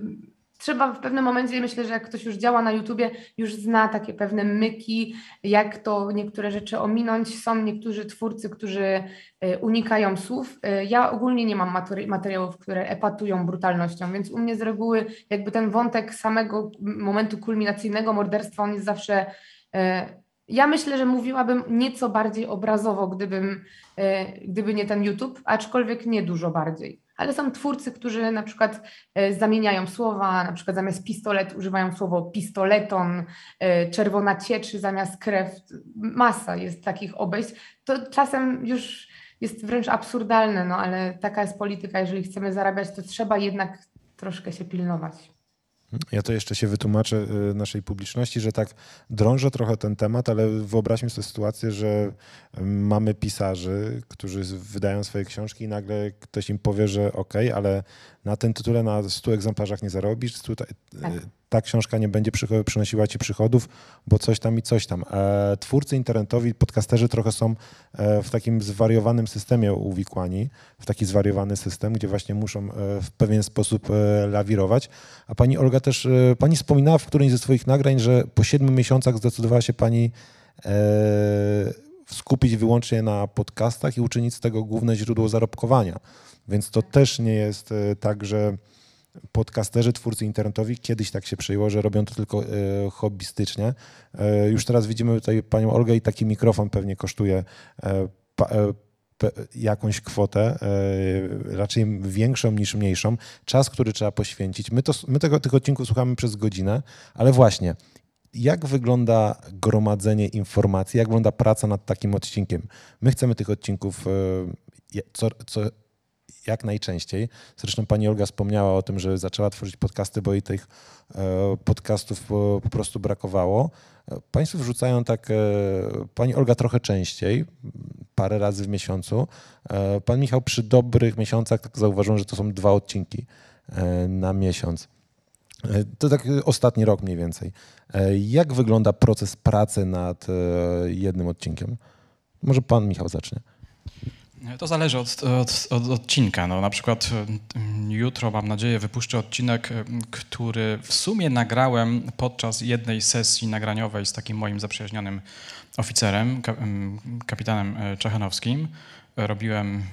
trzeba w pewnym momencie, myślę, że jak ktoś już działa na YouTubie, już zna takie pewne myki, jak to niektóre rzeczy ominąć. Są niektórzy twórcy, którzy e, unikają słów. E, ja ogólnie nie mam materiałów, które epatują brutalnością, więc u mnie z reguły jakby ten wątek samego momentu kulminacyjnego morderstwa, on jest zawsze e, ja myślę, że mówiłabym nieco bardziej obrazowo, gdybym, gdyby nie ten YouTube, aczkolwiek nie dużo bardziej ale są twórcy, którzy na przykład e, zamieniają słowa, na przykład zamiast pistolet używają słowo pistoleton, e, czerwona cieczy zamiast krew. Masa jest takich obejść. To czasem już jest wręcz absurdalne, no ale taka jest polityka. Jeżeli chcemy zarabiać, to trzeba jednak troszkę się pilnować. Ja to jeszcze się wytłumaczę y, naszej publiczności, że tak drążę trochę ten temat, ale wyobraźmy sobie sytuację, że mamy pisarzy, którzy wydają swoje książki i nagle ktoś im powie, że ok, ale na tym tytule na 100 egzemplarzach nie zarobisz, tutaj, tak. ta książka nie będzie przynosiła ci przychodów, bo coś tam i coś tam. E, twórcy internetowi, podcasterzy trochę są e, w takim zwariowanym systemie uwikłani, w taki zwariowany system, gdzie właśnie muszą e, w pewien sposób lawirować. A pani Olga też, pani wspominała w którymś ze swoich nagrań, że po siedmiu miesiącach zdecydowała się pani skupić wyłącznie na podcastach i uczynić z tego główne źródło zarobkowania. Więc to też nie jest e, tak, że podcasterzy, twórcy internetowi, kiedyś tak się przyjęło, że robią to tylko e, hobbystycznie. E, już teraz widzimy tutaj panią Olgę i taki mikrofon pewnie kosztuje jakąś kwotę, raczej większą niż mniejszą. Czas, który trzeba poświęcić. My, to, my tego, tych odcinków słuchamy przez godzinę, ale właśnie, jak wygląda gromadzenie informacji, jak wygląda praca nad takim odcinkiem? My chcemy tych odcinków co, co, jak najczęściej. Zresztą pani Olga wspomniała o tym, że zaczęła tworzyć podcasty, bo jej tych e, podcastów po, prostu brakowało. E, państwo wrzucają tak, e, pani Olga trochę częściej, parę razy w miesiącu. Pan Michał przy dobrych miesiącach tak zauważyłem, że to są dwa odcinki na miesiąc. To tak ostatni rok mniej więcej. Jak wygląda proces pracy nad jednym odcinkiem? Może pan Michał zacznie. To zależy od, od, od, odcinka. No, na przykład jutro, mam nadzieję, wypuszczę odcinek, który w sumie nagrałem podczas jednej sesji nagraniowej z takim moim zaprzyjaźnionym oficerem, kapitanem e, Czechanowskim. Robiłem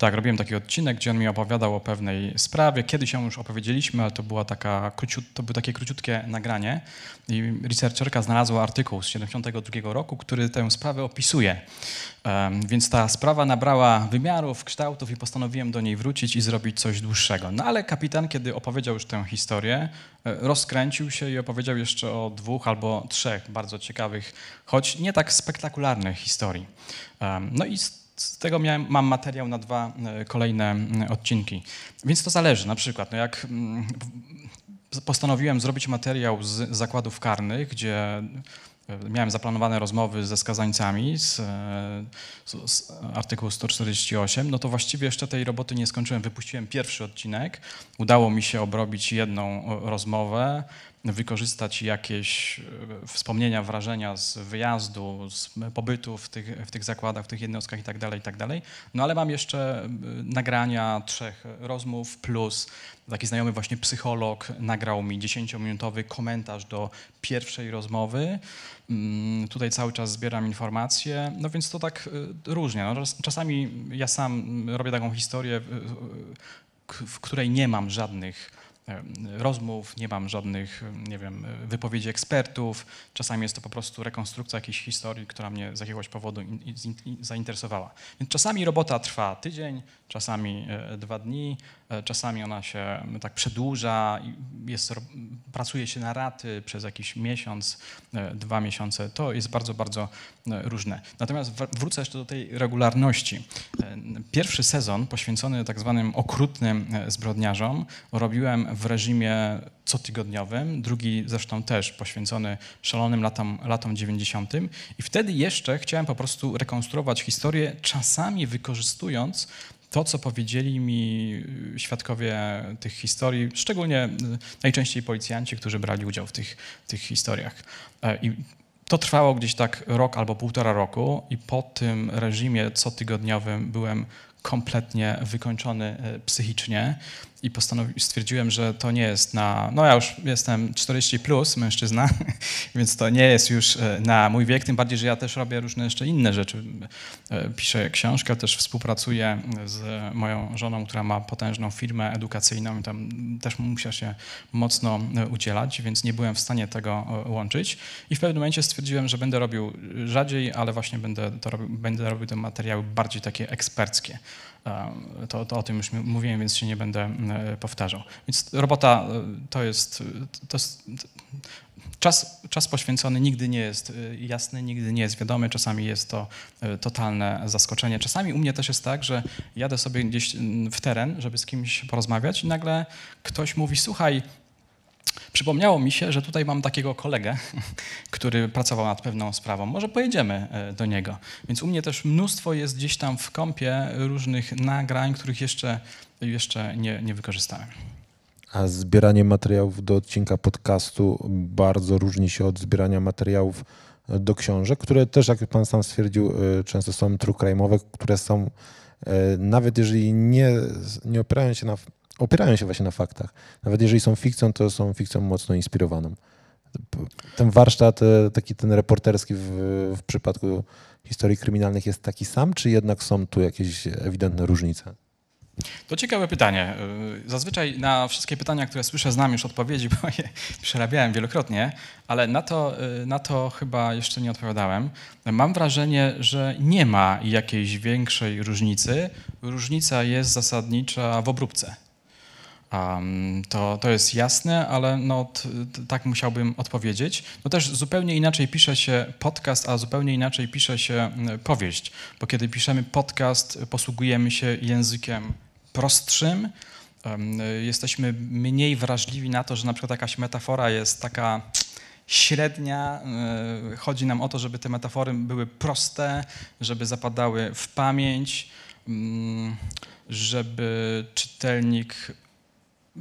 tak, robiłem taki odcinek, gdzie on mi opowiadał o pewnej sprawie. Kiedyś ją już opowiedzieliśmy, ale to, była taka, to było takie króciutkie nagranie. I researcherka znalazła artykuł z 1972 roku, który tę sprawę opisuje. Um, więc ta sprawa nabrała wymiarów, kształtów i postanowiłem do niej wrócić i zrobić coś dłuższego. No ale kapitan, kiedy opowiedział już tę historię, e, rozkręcił się i opowiedział jeszcze o dwóch albo trzech bardzo ciekawych, choć nie tak spektakularnych historii. Um, no i z tego miałem, mam materiał na dwa e, kolejne odcinki. Więc to zależy. Na przykład, no jak postanowiłem zrobić materiał z zakładów karnych, gdzie miałem zaplanowane rozmowy ze skazańcami z, e, z, z, artykułu 148, no to właściwie jeszcze tej roboty nie skończyłem. Wypuściłem pierwszy odcinek, udało mi się obrobić jedną rozmowę, wykorzystać jakieś e, wspomnienia, wrażenia z wyjazdu, z pobytu w tych, w tych zakładach, w tych jednostkach itd., tak itd. Tak no ale mam jeszcze e, nagrania trzech rozmów plus taki znajomy właśnie psycholog nagrał mi 10-minutowy komentarz do pierwszej rozmowy. Mm, tutaj cały czas zbieram informacje, no więc to tak e, różnie. No, czasami ja sam robię taką historię, w której nie mam żadnych rozmów, nie mam żadnych, nie wiem, wypowiedzi ekspertów. Czasami jest to po prostu rekonstrukcja jakiejś historii, która mnie z jakiegoś powodu in, in, zainteresowała. Więc czasami robota trwa tydzień, czasami e, dwa dni, e, czasami ona się tak przedłuża, jest, pracuje się na raty przez jakiś miesiąc, e, dwa miesiące. To jest bardzo, bardzo różne. Natomiast wrócę jeszcze do tej regularności. Pierwszy sezon poświęcony tak zwanym okrutnym zbrodniarzom robiłem w reżimie cotygodniowym, drugi zresztą też poświęcony szalonym latom, latom 90. I wtedy jeszcze chciałem po prostu rekonstruować historię, czasami wykorzystując to, co powiedzieli mi świadkowie tych historii, szczególnie najczęściej policjanci, którzy brali udział w tych, tych historiach. E, I to trwało gdzieś tak rok albo półtora roku i po tym reżimie cotygodniowym byłem kompletnie wykończony e, psychicznie i stwierdziłem, że to nie jest na, no ja już jestem 40 plus mężczyzna, więc to nie jest już e, na mój wiek, tym bardziej, że ja też robię różne jeszcze inne rzeczy. E, piszę książkę, też współpracuję z moją żoną, która ma potężną firmę edukacyjną i tam też muszę się mocno udzielać, więc nie byłem w stanie tego łączyć i w pewnym momencie stwierdziłem, że będę robił rzadziej, ale właśnie będę, to robił, będę robił te materiały bardziej takie eksperckie. To, to o tym już mówiłem, więc się nie będę e, powtarzał. Więc robota e, to jest, to jest czas, czas poświęcony nigdy nie jest e, jasny, nigdy nie jest wiadomy, czasami jest to totalne zaskoczenie. Czasami u mnie też jest tak, że jadę sobie gdzieś w teren, żeby z kimś porozmawiać i nagle ktoś mówi, słuchaj, Przypomniało mi się, że tutaj mam takiego kolegę, który pracował nad pewną sprawą. Może pojedziemy e, do niego. Więc u mnie też mnóstwo jest gdzieś tam w kąpie różnych nagrań, których jeszcze, jeszcze nie, nie wykorzystałem. A zbieranie materiałów do odcinka podcastu bardzo różni się od zbierania materiałów do książek, które też, jak pan sam stwierdził, e, często są true crime'owe, które są, e, nawet jeżeli nie, nie opierają się na opierają się właśnie na faktach. Nawet jeżeli są fikcją, to są fikcją mocno inspirowaną. Ten warsztat, e, taki ten reporterski w, w przypadku historii kryminalnych jest taki sam, czy jednak są tu jakieś ewidentne różnice? To ciekawe pytanie. Y, zazwyczaj na wszystkie pytania, które słyszę, znam już odpowiedzi, bo je przerabiałem wielokrotnie, ale na to, y, na to chyba jeszcze nie odpowiadałem. Mam wrażenie, że nie ma jakiejś większej różnicy. Różnica jest zasadnicza w obróbce. Um, to, to jest jasne, ale no, t, t, tak musiałbym odpowiedzieć. No też zupełnie inaczej pisze się podcast, a zupełnie inaczej pisze się powieść, bo kiedy piszemy podcast, posługujemy się językiem prostszym, um, jesteśmy mniej wrażliwi na to, że na przykład jakaś metafora jest taka średnia. E, chodzi nam o to, żeby te metafory były proste, żeby zapadały w pamięć, mm, żeby czytelnik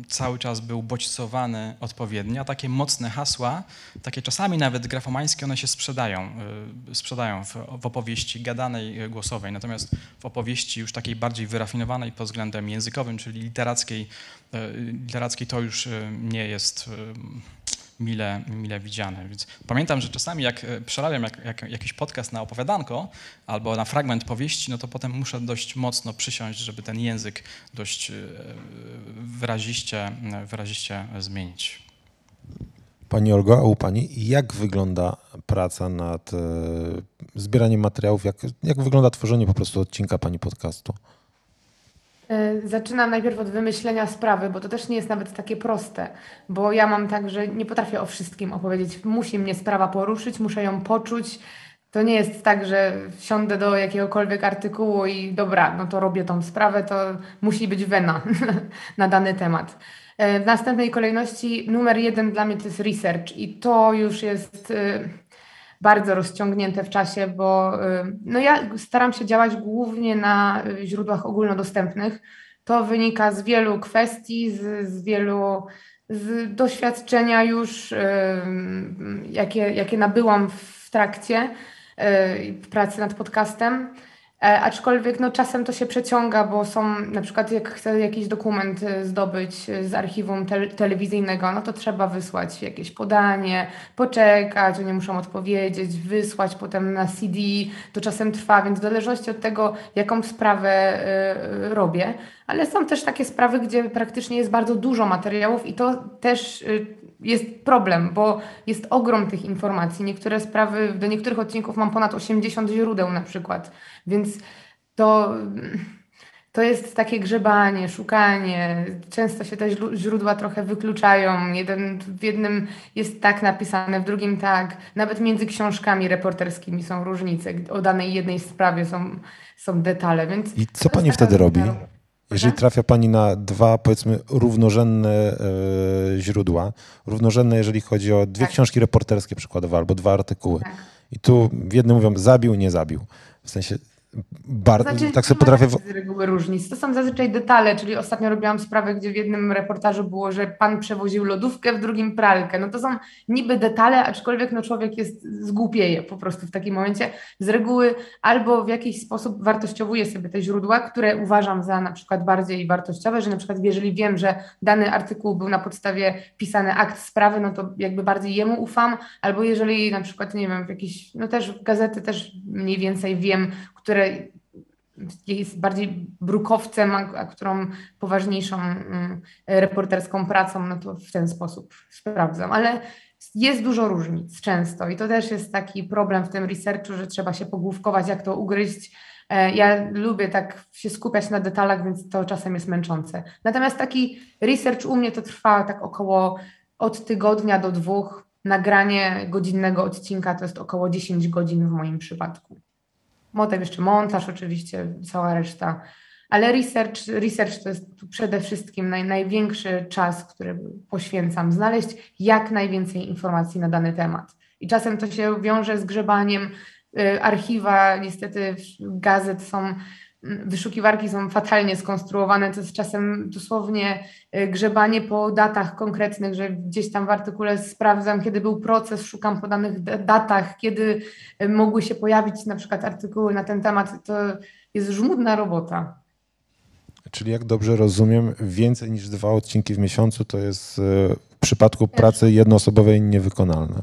cały czas był bodźcowany odpowiednio, takie mocne hasła, takie czasami nawet grafomańskie, one się sprzedają, y, sprzedają w, w, opowieści gadanej, y, głosowej, natomiast w opowieści już takiej bardziej wyrafinowanej pod względem językowym, czyli literackiej, y, literackiej to już nie jest mile, mile widziane. Więc pamiętam, że czasami jak e, przerabiam jak, jak, jakiś podcast na opowiadanko albo na fragment powieści, no to potem muszę dość mocno przysiąść, żeby ten język dość e, wyraziście, wyraziście zmienić. Pani Olgo, a u Pani jak wygląda praca nad e, zbieraniem materiałów, jak, jak wygląda tworzenie po prostu odcinka Pani podcastu? E, zaczynam najpierw od wymyślenia sprawy, bo to też nie jest nawet takie proste, bo ja mam tak, że nie potrafię o wszystkim opowiedzieć. Musi mnie sprawa poruszyć, muszę ją poczuć. To nie jest tak, że wsiądę do jakiegokolwiek artykułu i dobra, no to robię tą sprawę, to musi być wena na dany temat. E, w następnej kolejności numer jeden dla mnie to jest research i to już jest e, bardzo rozciągnięte w czasie, bo y, no ja staram się działać głównie na źródłach ogólnodostępnych. To wynika z wielu kwestii, z, z wielu z doświadczenia już, y, jakie, jakie nabyłam w trakcie y, pracy nad podcastem. E, aczkolwiek no, czasem to się przeciąga, bo są na przykład jak chcę jakiś dokument e, zdobyć e, z archiwum te telewizyjnego, no to trzeba wysłać jakieś podanie, poczekać, oni muszą odpowiedzieć, wysłać potem na CD, to czasem trwa, więc w zależności od tego, jaką sprawę y, robię, ale są też takie sprawy, gdzie praktycznie jest bardzo dużo materiałów i to też y, jest problem, bo jest ogrom tych informacji. Niektóre sprawy, do niektórych odcinków mam ponad 80 źródeł na przykład, więc to, to jest takie grzebanie, szukanie. Często się te źródła trochę wykluczają. Jeden, w jednym jest tak napisane, w drugim tak. Nawet między książkami reporterskimi są różnice. O danej jednej sprawie są, są detale. Więc I co pani wtedy robi? Jeżeli trafia Pani na dwa, powiedzmy, równorzędne e, źródła, równorzędne, jeżeli chodzi o dwie tak. książki reporterskie przykładowo, albo dwa artykuły. Tak. I tu w jednym mówią zabił, nie zabił. W sensie bardzo, znaczy, tak sobie potrafię... Z reguły różnic. To są zazwyczaj detale, czyli ostatnio robiłam sprawę, gdzie w jednym reportażu było, że pan przewoził lodówkę, w drugim pralkę. No to są niby detale, aczkolwiek no człowiek jest, zgłupieje po prostu w takim momencie. Z reguły albo w jakiś sposób wartościowuję sobie te źródła, które uważam za na przykład bardziej wartościowe, że na przykład jeżeli wiem, że dany artykuł był na podstawie pisany akt sprawy, no to jakby bardziej jemu ufam, albo jeżeli na przykład, nie wiem, w jakiś, no też gazety też mniej więcej wiem, które jest bardziej brukowcem, a, którą poważniejszą mm, reporterską pracą, no to w ten sposób sprawdzam. Ale jest dużo różnic często i to też jest taki problem w tym researchu, że trzeba się pogłówkować, jak to ugryźć. E, ja lubię tak się skupiać na detalach, więc to czasem jest męczące. Natomiast taki research u mnie to trwa tak około od tygodnia do dwóch. Nagranie godzinnego odcinka to jest około 10 godzin w moim przypadku. Motem jeszcze montaż oczywiście, cała reszta. ale research, research to jest przede wszystkim naj, największy czas, który poświęcam, znaleźć jak najwięcej informacji na dany temat. I czasem to się wiąże z grzebaniem. Y, archiwa, niestety gazet są wyszukiwarki są fatalnie skonstruowane, to jest czasem dosłownie y, grzebanie po datach konkretnych, że gdzieś tam w artykule sprawdzam, kiedy był proces, szukam po danych datach, kiedy y, mogły się pojawić na przykład artykuły na ten temat. To jest żmudna robota. Czyli jak dobrze rozumiem, więcej niż dwa odcinki w miesiącu to jest y, w przypadku pracy jednoosobowej niewykonalne.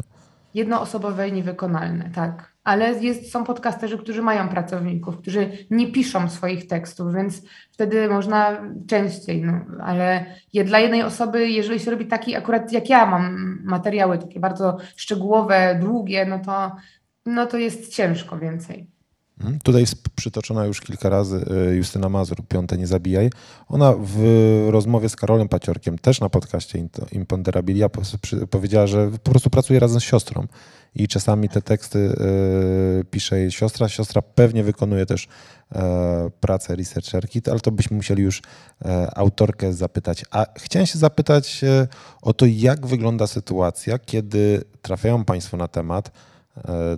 Jednoosobowe i niewykonalne, tak ale jest, są podcasterzy, którzy mają pracowników, którzy nie piszą swoich tekstów, więc wtedy można częściej, no, ale dla jednej osoby, jeżeli się robi taki akurat jak ja mam materiały takie bardzo szczegółowe, długie, no to, no to jest ciężko więcej. Mhm. Tutaj jest przytoczona już kilka razy e, Justyna Mazur, Piąte Nie Zabijaj. Ona w rozmowie z Karolem Paciorkiem, też na podcaście Imponderabilia, powiedziała, że po prostu pracuje razem z siostrą i czasami te teksty y, pisze jej siostra. Siostra pewnie wykonuje też e, pracę researcherki, ale to byśmy musieli już e, autorkę zapytać. A chciałem się zapytać e, o to, jak wygląda sytuacja, kiedy trafiają Państwo na temat.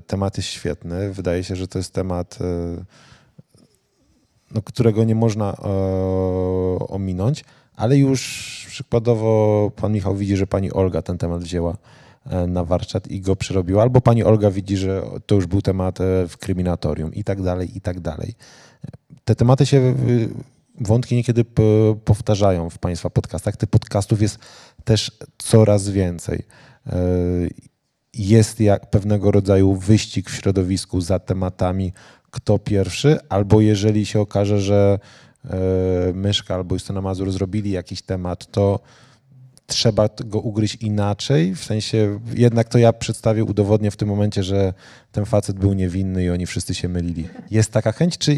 Temat jest świetny. Wydaje się, że to jest temat, no, którego nie można ominąć, ale już przykładowo pan Michał widzi, że pani Olga ten temat wzięła E, na warsztat i go przerobiła, albo pani Olga widzi, że to już był temat e, w kryminatorium i tak dalej, i tak dalej. Te tematy się, wątki niekiedy powtarzają w Państwa podcastach. Tych podcastów jest też coraz więcej. E, jest jak pewnego rodzaju wyścig w środowisku za tematami, kto pierwszy, albo jeżeli się okaże, że Myszka albo Justyna Mazur zrobili jakiś temat, to trzeba go ugryźć inaczej, w sensie jednak to ja przedstawię, udowodnię w tym momencie, że ten facet był niewinny i oni wszyscy się mylili. Jest taka chęć, czy,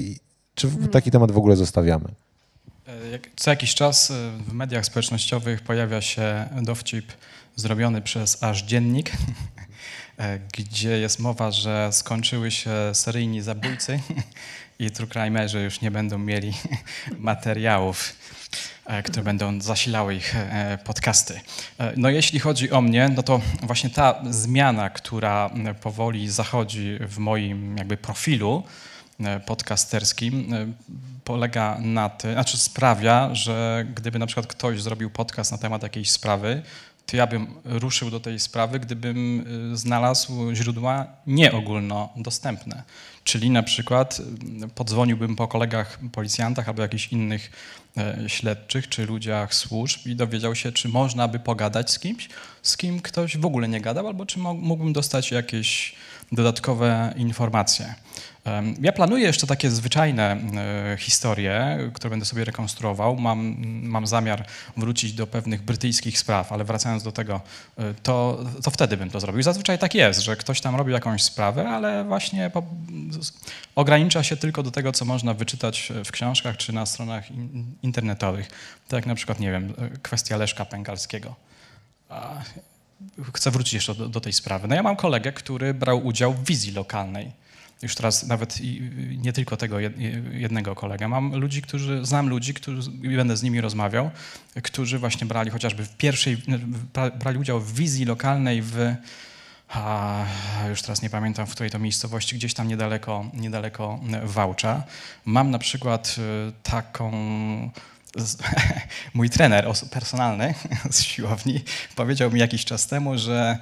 czy taki temat w ogóle zostawiamy? E, co jakiś czas e, w mediach społecznościowych pojawia się dowcip zrobiony przez aż dziennik, e, gdzie jest mowa, że skończyły się seryjni zabójcy i true crimerzy już nie będą mieli materiałów E, które będą zasilały ich e, podcasty. E, no jeśli chodzi o mnie, no to właśnie ta zmiana, która powoli zachodzi w moim jakby profilu podcasterskim, polega na tym, znaczy sprawia, że gdyby na przykład ktoś zrobił podcast na temat jakiejś sprawy, to ja bym ruszył do tej sprawy, gdybym znalazł źródła nieogólnodostępne. Czyli na przykład podzwoniłbym po kolegach policjantach albo jakichś innych E, śledczych czy ludziach służb i dowiedział się, czy można by pogadać z kimś, z kim ktoś w ogóle nie gadał, albo czy mógłbym dostać jakieś dodatkowe informacje. Ja planuję jeszcze takie zwyczajne e, historie, które będę sobie rekonstruował. Mam, mam zamiar wrócić do pewnych brytyjskich spraw, ale wracając do tego, e, to, to wtedy bym to zrobił. Zazwyczaj tak jest, że ktoś tam robi jakąś sprawę, ale właśnie po, ogranicza się tylko do tego, co można wyczytać w książkach czy na stronach internetowych. Tak jak na przykład, nie wiem, e, kwestia Leszka Pękalskiego. Chcę wrócić jeszcze do, do tej sprawy. No ja mam kolegę, który brał udział w wizji lokalnej już teraz nawet nie tylko tego jednego kolegę. Mam ludzi, którzy, znam ludzi, którzy, będę z nimi rozmawiał, którzy właśnie brali chociażby w pierwszej, brali udział w wizji lokalnej w, a, już teraz nie pamiętam, w której to miejscowości, gdzieś tam niedaleko, niedaleko Wałcza. Mam na przykład y, taką mój trener personalny z siłowni powiedział mi jakiś czas temu, że,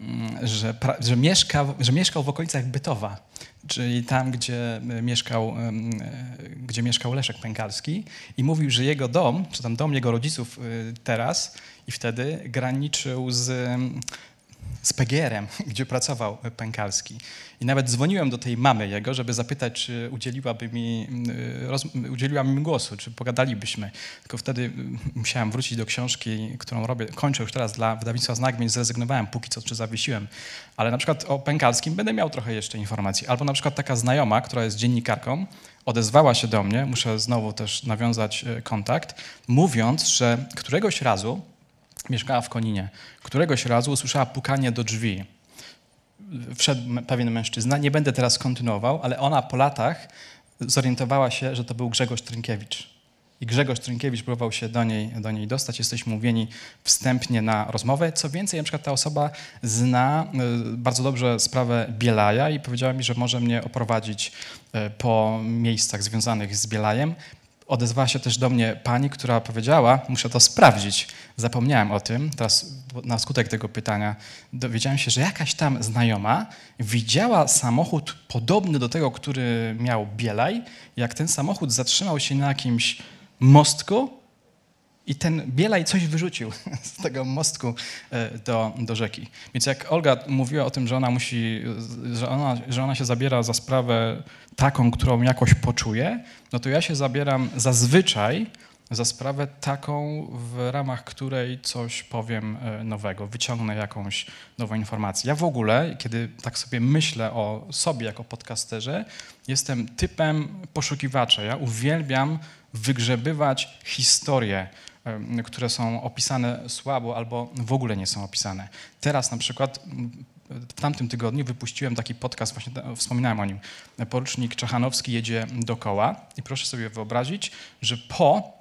mm, że, że, mieszka, że mieszkał w okolicach Bytowa czyli tam, gdzie e, mieszkał, e, gdzie mieszkał Leszek Pękalski i mówił, że jego dom, czy tam dom jego rodziców e, teraz i wtedy graniczył z, z PGR-em, gdzie pracował Pękalski. I nawet dzwoniłem do tej mamy jego, żeby zapytać, czy udzieliłaby mi, y, roz, udzieliła mi głosu, czy pogadalibyśmy. Tylko wtedy y, musiałem wrócić do książki, którą robię. Kończę już teraz dla wydawnictwa Znak, więc zrezygnowałem póki co, czy zawiesiłem. Ale na przykład o Pękalskim będę miał trochę jeszcze informacji. Albo na przykład taka znajoma, która jest dziennikarką, odezwała się do mnie, muszę znowu też nawiązać y, kontakt, mówiąc, że któregoś razu mieszkała w Koninie, któregoś razu usłyszała pukanie do drzwi wszedł pewien mężczyzna, nie będę teraz kontynuował, ale ona po latach zorientowała się, że to był Grzegorz Trynkiewicz. I Grzegorz Trynkiewicz próbował się do niej, do niej dostać. Jesteśmy mówieni wstępnie na rozmowę. Co więcej, na przykład ta osoba zna y, bardzo dobrze sprawę Bielaja i powiedziała mi, że może mnie oprowadzić y, po miejscach związanych z Bielajem. Odezwała się też do mnie pani, która powiedziała, muszę to sprawdzić. Zapomniałem o tym, teraz na skutek tego pytania dowiedziałem się, że jakaś tam znajoma widziała samochód podobny do tego, który miał Bielaj, jak ten samochód zatrzymał się na jakimś mostku i ten Bielaj coś wyrzucił z tego mostku e, do, do rzeki. Więc jak Olga mówiła o tym, że ona musi, że ona, że ona się zabiera za sprawę taką, którą jakoś poczuje, no to ja się zabieram zazwyczaj za sprawę taką, w ramach której coś powiem e, nowego, wyciągnę jakąś nową informację. Ja w ogóle, kiedy tak sobie myślę o sobie jako podcasterze, jestem typem poszukiwacza. Ja uwielbiam wygrzebywać historie, które są opisane słabo albo w ogóle nie są opisane. Teraz na przykład w tamtym tygodniu wypuściłem taki podcast, właśnie wspominałem o nim. Porucznik Czechanowski jedzie dokoła i proszę sobie wyobrazić, że po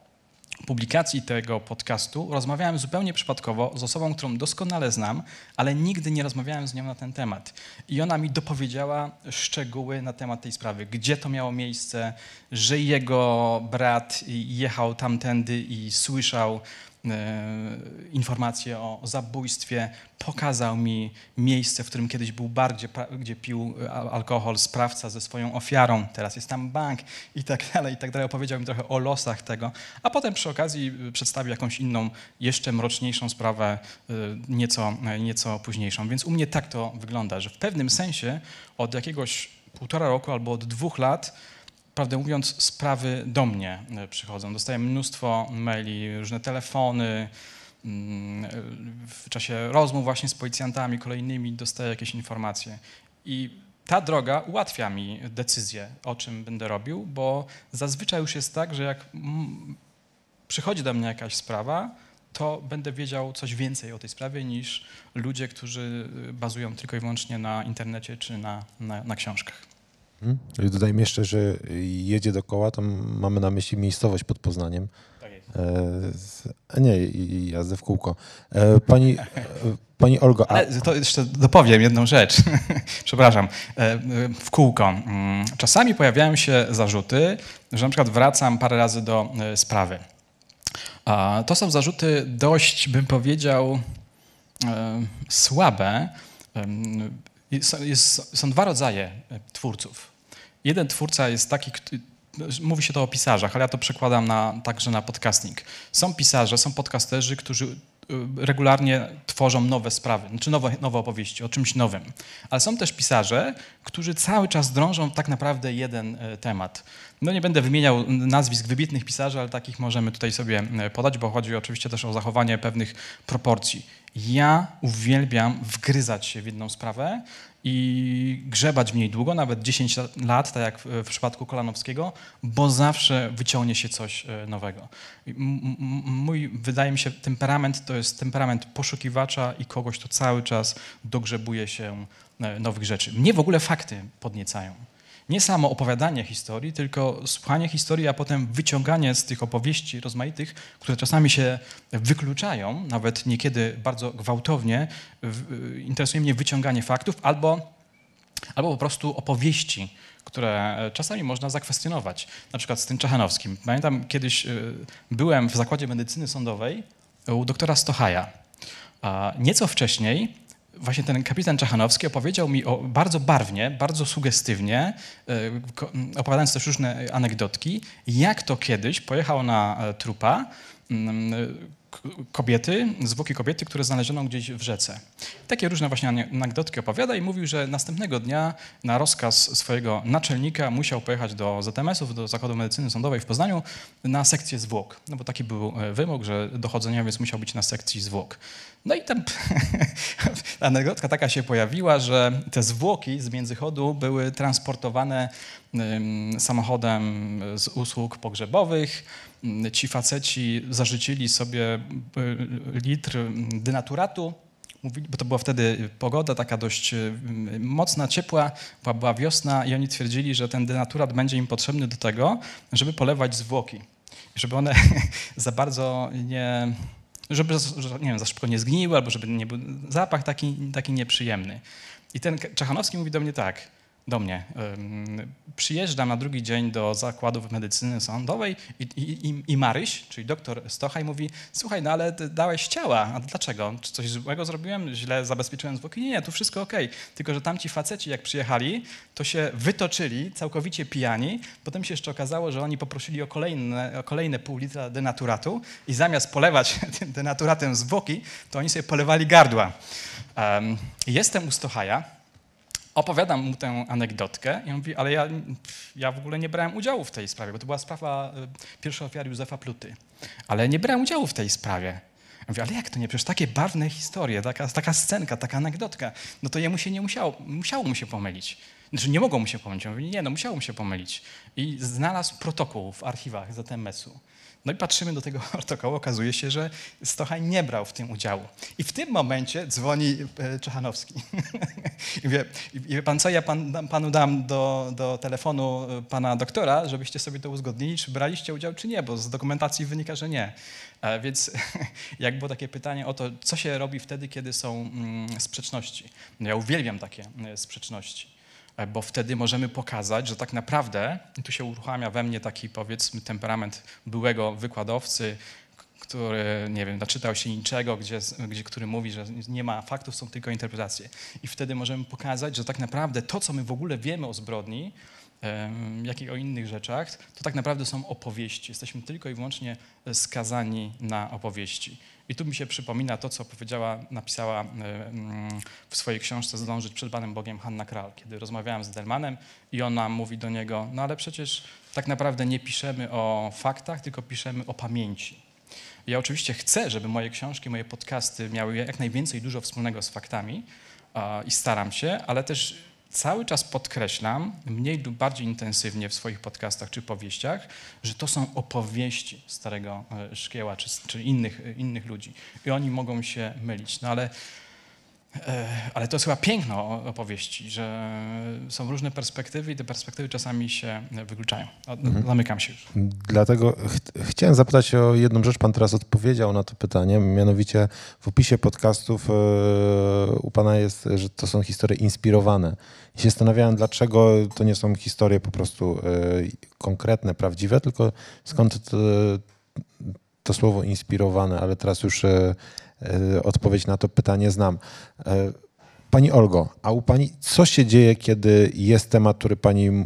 publikacji tego podcastu rozmawiałem zupełnie przypadkowo z osobą, którą doskonale znam, ale nigdy nie rozmawiałem z nią na ten temat. I ona mi dopowiedziała szczegóły na temat tej sprawy, gdzie to miało miejsce, że jego brat jechał tamtędy i słyszał informacje o zabójstwie, pokazał mi miejsce, w którym kiedyś był bar, gdzie, gdzie pił alkohol sprawca ze swoją ofiarą, teraz jest tam bank i tak dalej, i tak dalej. Opowiedział mi trochę o losach tego, a potem przy okazji y, przedstawił jakąś inną, jeszcze mroczniejszą sprawę, nieco, nieco późniejszą. Więc u mnie tak to wygląda, że w pewnym sensie od jakiegoś półtora roku albo od dwóch lat prawdę mówiąc, sprawy do mnie e, przychodzą. Dostaję mnóstwo maili, różne telefony. Mm, w czasie rozmów właśnie z policjantami kolejnymi dostaję jakieś informacje. I ta droga ułatwia mi decyzję, o czym będę robił, bo zazwyczaj już jest tak, że jak przychodzi do mnie jakaś sprawa, to będę wiedział coś więcej o tej sprawie niż ludzie, którzy bazują tylko i wyłącznie na internecie czy na, na, na książkach. Hmm? Dodajmy jeszcze, że jedzie dookoła, to mamy na myśli miejscowość pod Poznaniem. Tak jest. E, a nie, i jazdę w kółko. E, pani, e, pani Olgo... A... Ale to jeszcze dopowiem jedną rzecz. Przepraszam. E, w kółko. Mm, czasami pojawiają się zarzuty, że na przykład wracam parę razy do e, sprawy. To są zarzuty dość, bym powiedział, e, słabe, jest, są dwa rodzaje e, twórców. Jeden twórca jest taki, mówi się to o pisarzach, ale ja to przekładam na, także na podcasting. Są pisarze, są podcasterzy, którzy e, regularnie tworzą nowe sprawy, znaczy nowe, nowe opowieści o czymś nowym. Ale są też pisarze, którzy cały czas drążą tak naprawdę jeden e, temat. No nie będę wymieniał nazwisk wybitnych pisarzy, ale takich możemy tutaj sobie podać, bo chodzi oczywiście też o zachowanie pewnych proporcji. Ja uwielbiam wgryzać się w jedną sprawę i grzebać w niej długo, nawet 10 lat, tak jak w przypadku Kolanowskiego, bo zawsze wyciągnie się coś e, nowego. Mój, wydaje mi się, temperament to jest temperament poszukiwacza i kogoś, kto cały czas dogrzebuje się e, nowych rzeczy. Mnie w ogóle fakty podniecają nie samo opowiadanie historii, tylko słuchanie historii, a potem wyciąganie z tych opowieści rozmaitych, które czasami się wykluczają, nawet niekiedy bardzo gwałtownie, interesuje mnie wyciąganie faktów albo, albo po prostu opowieści, które czasami można zakwestionować. Na przykład z tym Czechanowskim. Pamiętam, kiedyś y, byłem w zakładzie medycyny sądowej u doktora Stochaja. Nieco wcześniej właśnie ten kapitan Czechanowski opowiedział mi o, bardzo barwnie, bardzo sugestywnie, e, opowiadając też różne anegdotki, jak to kiedyś pojechał na e, trupa kobiety, zwłoki kobiety, które znaleziono gdzieś w rzece. Takie różne właśnie anegdotki opowiada i mówił, że następnego dnia na rozkaz swojego naczelnika musiał pojechać do ZMS-ów, do Zakładu Medycyny Sądowej w Poznaniu na sekcję zwłok. No bo taki był e, wymóg, że dochodzeniowiec musiał być na sekcji zwłok. No i tam anegdotka taka się pojawiła, że te zwłoki z międzychodu były transportowane samochodem z usług pogrzebowych. Ci faceci zażyczyli sobie y, litr denaturatu, mówili, bo to była wtedy pogoda taka dość mocna, ciepła, była, była wiosna i oni twierdzili, że ten denaturat będzie im potrzebny do tego, żeby polewać zwłoki. Żeby one za bardzo nie, żeby nie wiem, za szybko nie zgniły, albo żeby nie był zapach taki, taki nieprzyjemny. I ten Czechanowski mówi do mnie tak, do mnie. Przyjeżdżam na drugi dzień do zakładów medycyny sądowej i, i, i Maryś, czyli doktor Stochaj mówi, słuchaj, no ale dałeś ciała, a dlaczego? Czy coś złego zrobiłem? Źle zabezpieczyłem zwłoki? Nie, nie, tu wszystko ok. Tylko, że tamci faceci jak przyjechali, to się wytoczyli, całkowicie pijani. Potem się jeszcze okazało, że oni poprosili o kolejne, o kolejne pół litra denaturatu i zamiast polewać denaturatem zwłoki, to oni sobie polewali gardła. Um, jestem u Stochaja, opowiadam mu tę anegdotkę i on mówi, ale ja, ja w ogóle nie brałem udziału w tej sprawie, bo to była sprawa y, pierwszej ofiary Józefa Pluty. Ale nie brałem udziału w tej sprawie. Ja mówię, ale jak to nie? Przecież takie barwne historie, taka, taka scenka, taka anegdotka, no to jemu się nie musiało, musiało mu się pomylić. Znaczy nie mogło mu się pomylić. On mówi, nie, no musiało mu się pomylić. I znalazł protokół w archiwach ZMS-u. No i patrzymy do tego protokołu, okazuje się, że Stochaj nie brał w tym udziału. I w tym momencie dzwoni e, Czechanowski. I wie, i wie pan co, ja pan, panu dam do, do telefonu e, pana doktora, żebyście sobie to uzgodnili, czy braliście udział, czy nie, bo z dokumentacji wynika, że nie. E, więc jak było takie pytanie o to, co się robi wtedy, kiedy są mm, sprzeczności. No ja uwielbiam takie sprzeczności bo wtedy możemy pokazać, że tak naprawdę, tu się uruchamia we mnie taki powiedzmy temperament byłego wykładowcy, który, nie wiem, naczytał się niczego, gdzie, gdzie, który mówi, że nie ma faktów, są tylko interpretacje. I wtedy możemy pokazać, że tak naprawdę to, co my w ogóle wiemy o zbrodni, jak i o innych rzeczach, to tak naprawdę są opowieści. Jesteśmy tylko i wyłącznie skazani na opowieści. I tu mi się przypomina to, co powiedziała, napisała mm, w swojej książce Zdążyć przed Panem Bogiem Hanna Kral, kiedy rozmawiałem z Delmanem i ona mówi do niego, no ale przecież tak naprawdę nie piszemy o faktach, tylko piszemy o pamięci. Ja oczywiście chcę, żeby moje książki, moje podcasty miały jak najwięcej dużo wspólnego z faktami i staram się, ale też cały czas podkreślam, mniej lub bardziej intensywnie w swoich podcastach czy powieściach, że to są opowieści Starego e, Szkieła czy, czy innych, innych ludzi. I oni mogą się mylić. No ale E, ale to jest chyba piękno opowieści, że są różne perspektywy i te perspektywy czasami się wykluczają. Mhm. Zamykam się już. Dlatego ch chciałem zapytać o jedną rzecz. Pan teraz odpowiedział na to pytanie. Mianowicie w opisie podcastów e, u Pana jest, że to są historie inspirowane. I się zastanawiałem, dlaczego to nie są historie po prostu e, konkretne, prawdziwe, tylko skąd to, to słowo inspirowane, ale teraz już E, odpowiedź na to pytanie znam. E, pani Olgo, a u Pani co się dzieje, kiedy jest temat, który Pani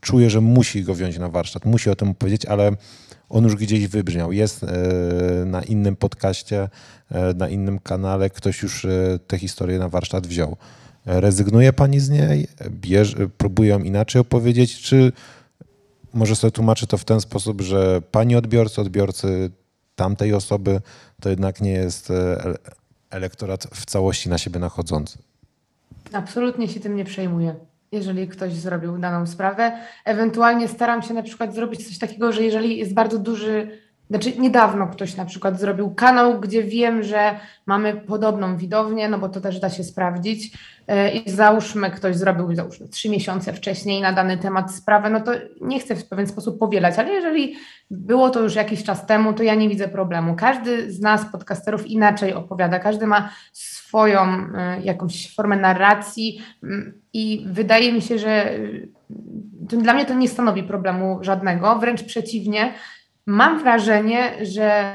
czuje, że musi go wziąć na warsztat, musi o tym powiedzieć, ale on już gdzieś wybrzmiał, jest e, na innym podcaście, na innym kanale, ktoś już tę historię na warsztat wziął. Rezygnuje Pani z niej? Bierze, próbuje ją inaczej opowiedzieć, czy może sobie tłumaczy to w ten sposób, że Pani odbiorcy, odbiorcy tamtej osoby to jednak nie jest e, elektorat w całości na siebie nachodzący. Absolutnie się tym nie przejmuję, jeżeli ktoś zrobił daną sprawę. Ewentualnie staram się na przykład zrobić coś takiego, że jeżeli jest bardzo duży znaczy, niedawno ktoś na przykład zrobił kanał, gdzie wiem, że mamy podobną widownię, no bo to też da się sprawdzić. E, I załóżmy, ktoś zrobił załóżmy trzy miesiące wcześniej na dany temat sprawę, no to nie chcę w pewien sposób powielać, ale jeżeli było to już jakiś czas temu, to ja nie widzę problemu. Każdy z nas, podcasterów, inaczej opowiada, każdy ma swoją e, jakąś formę narracji mm, i wydaje mi się, że dla mnie to nie stanowi problemu żadnego, wręcz przeciwnie mam wrażenie, że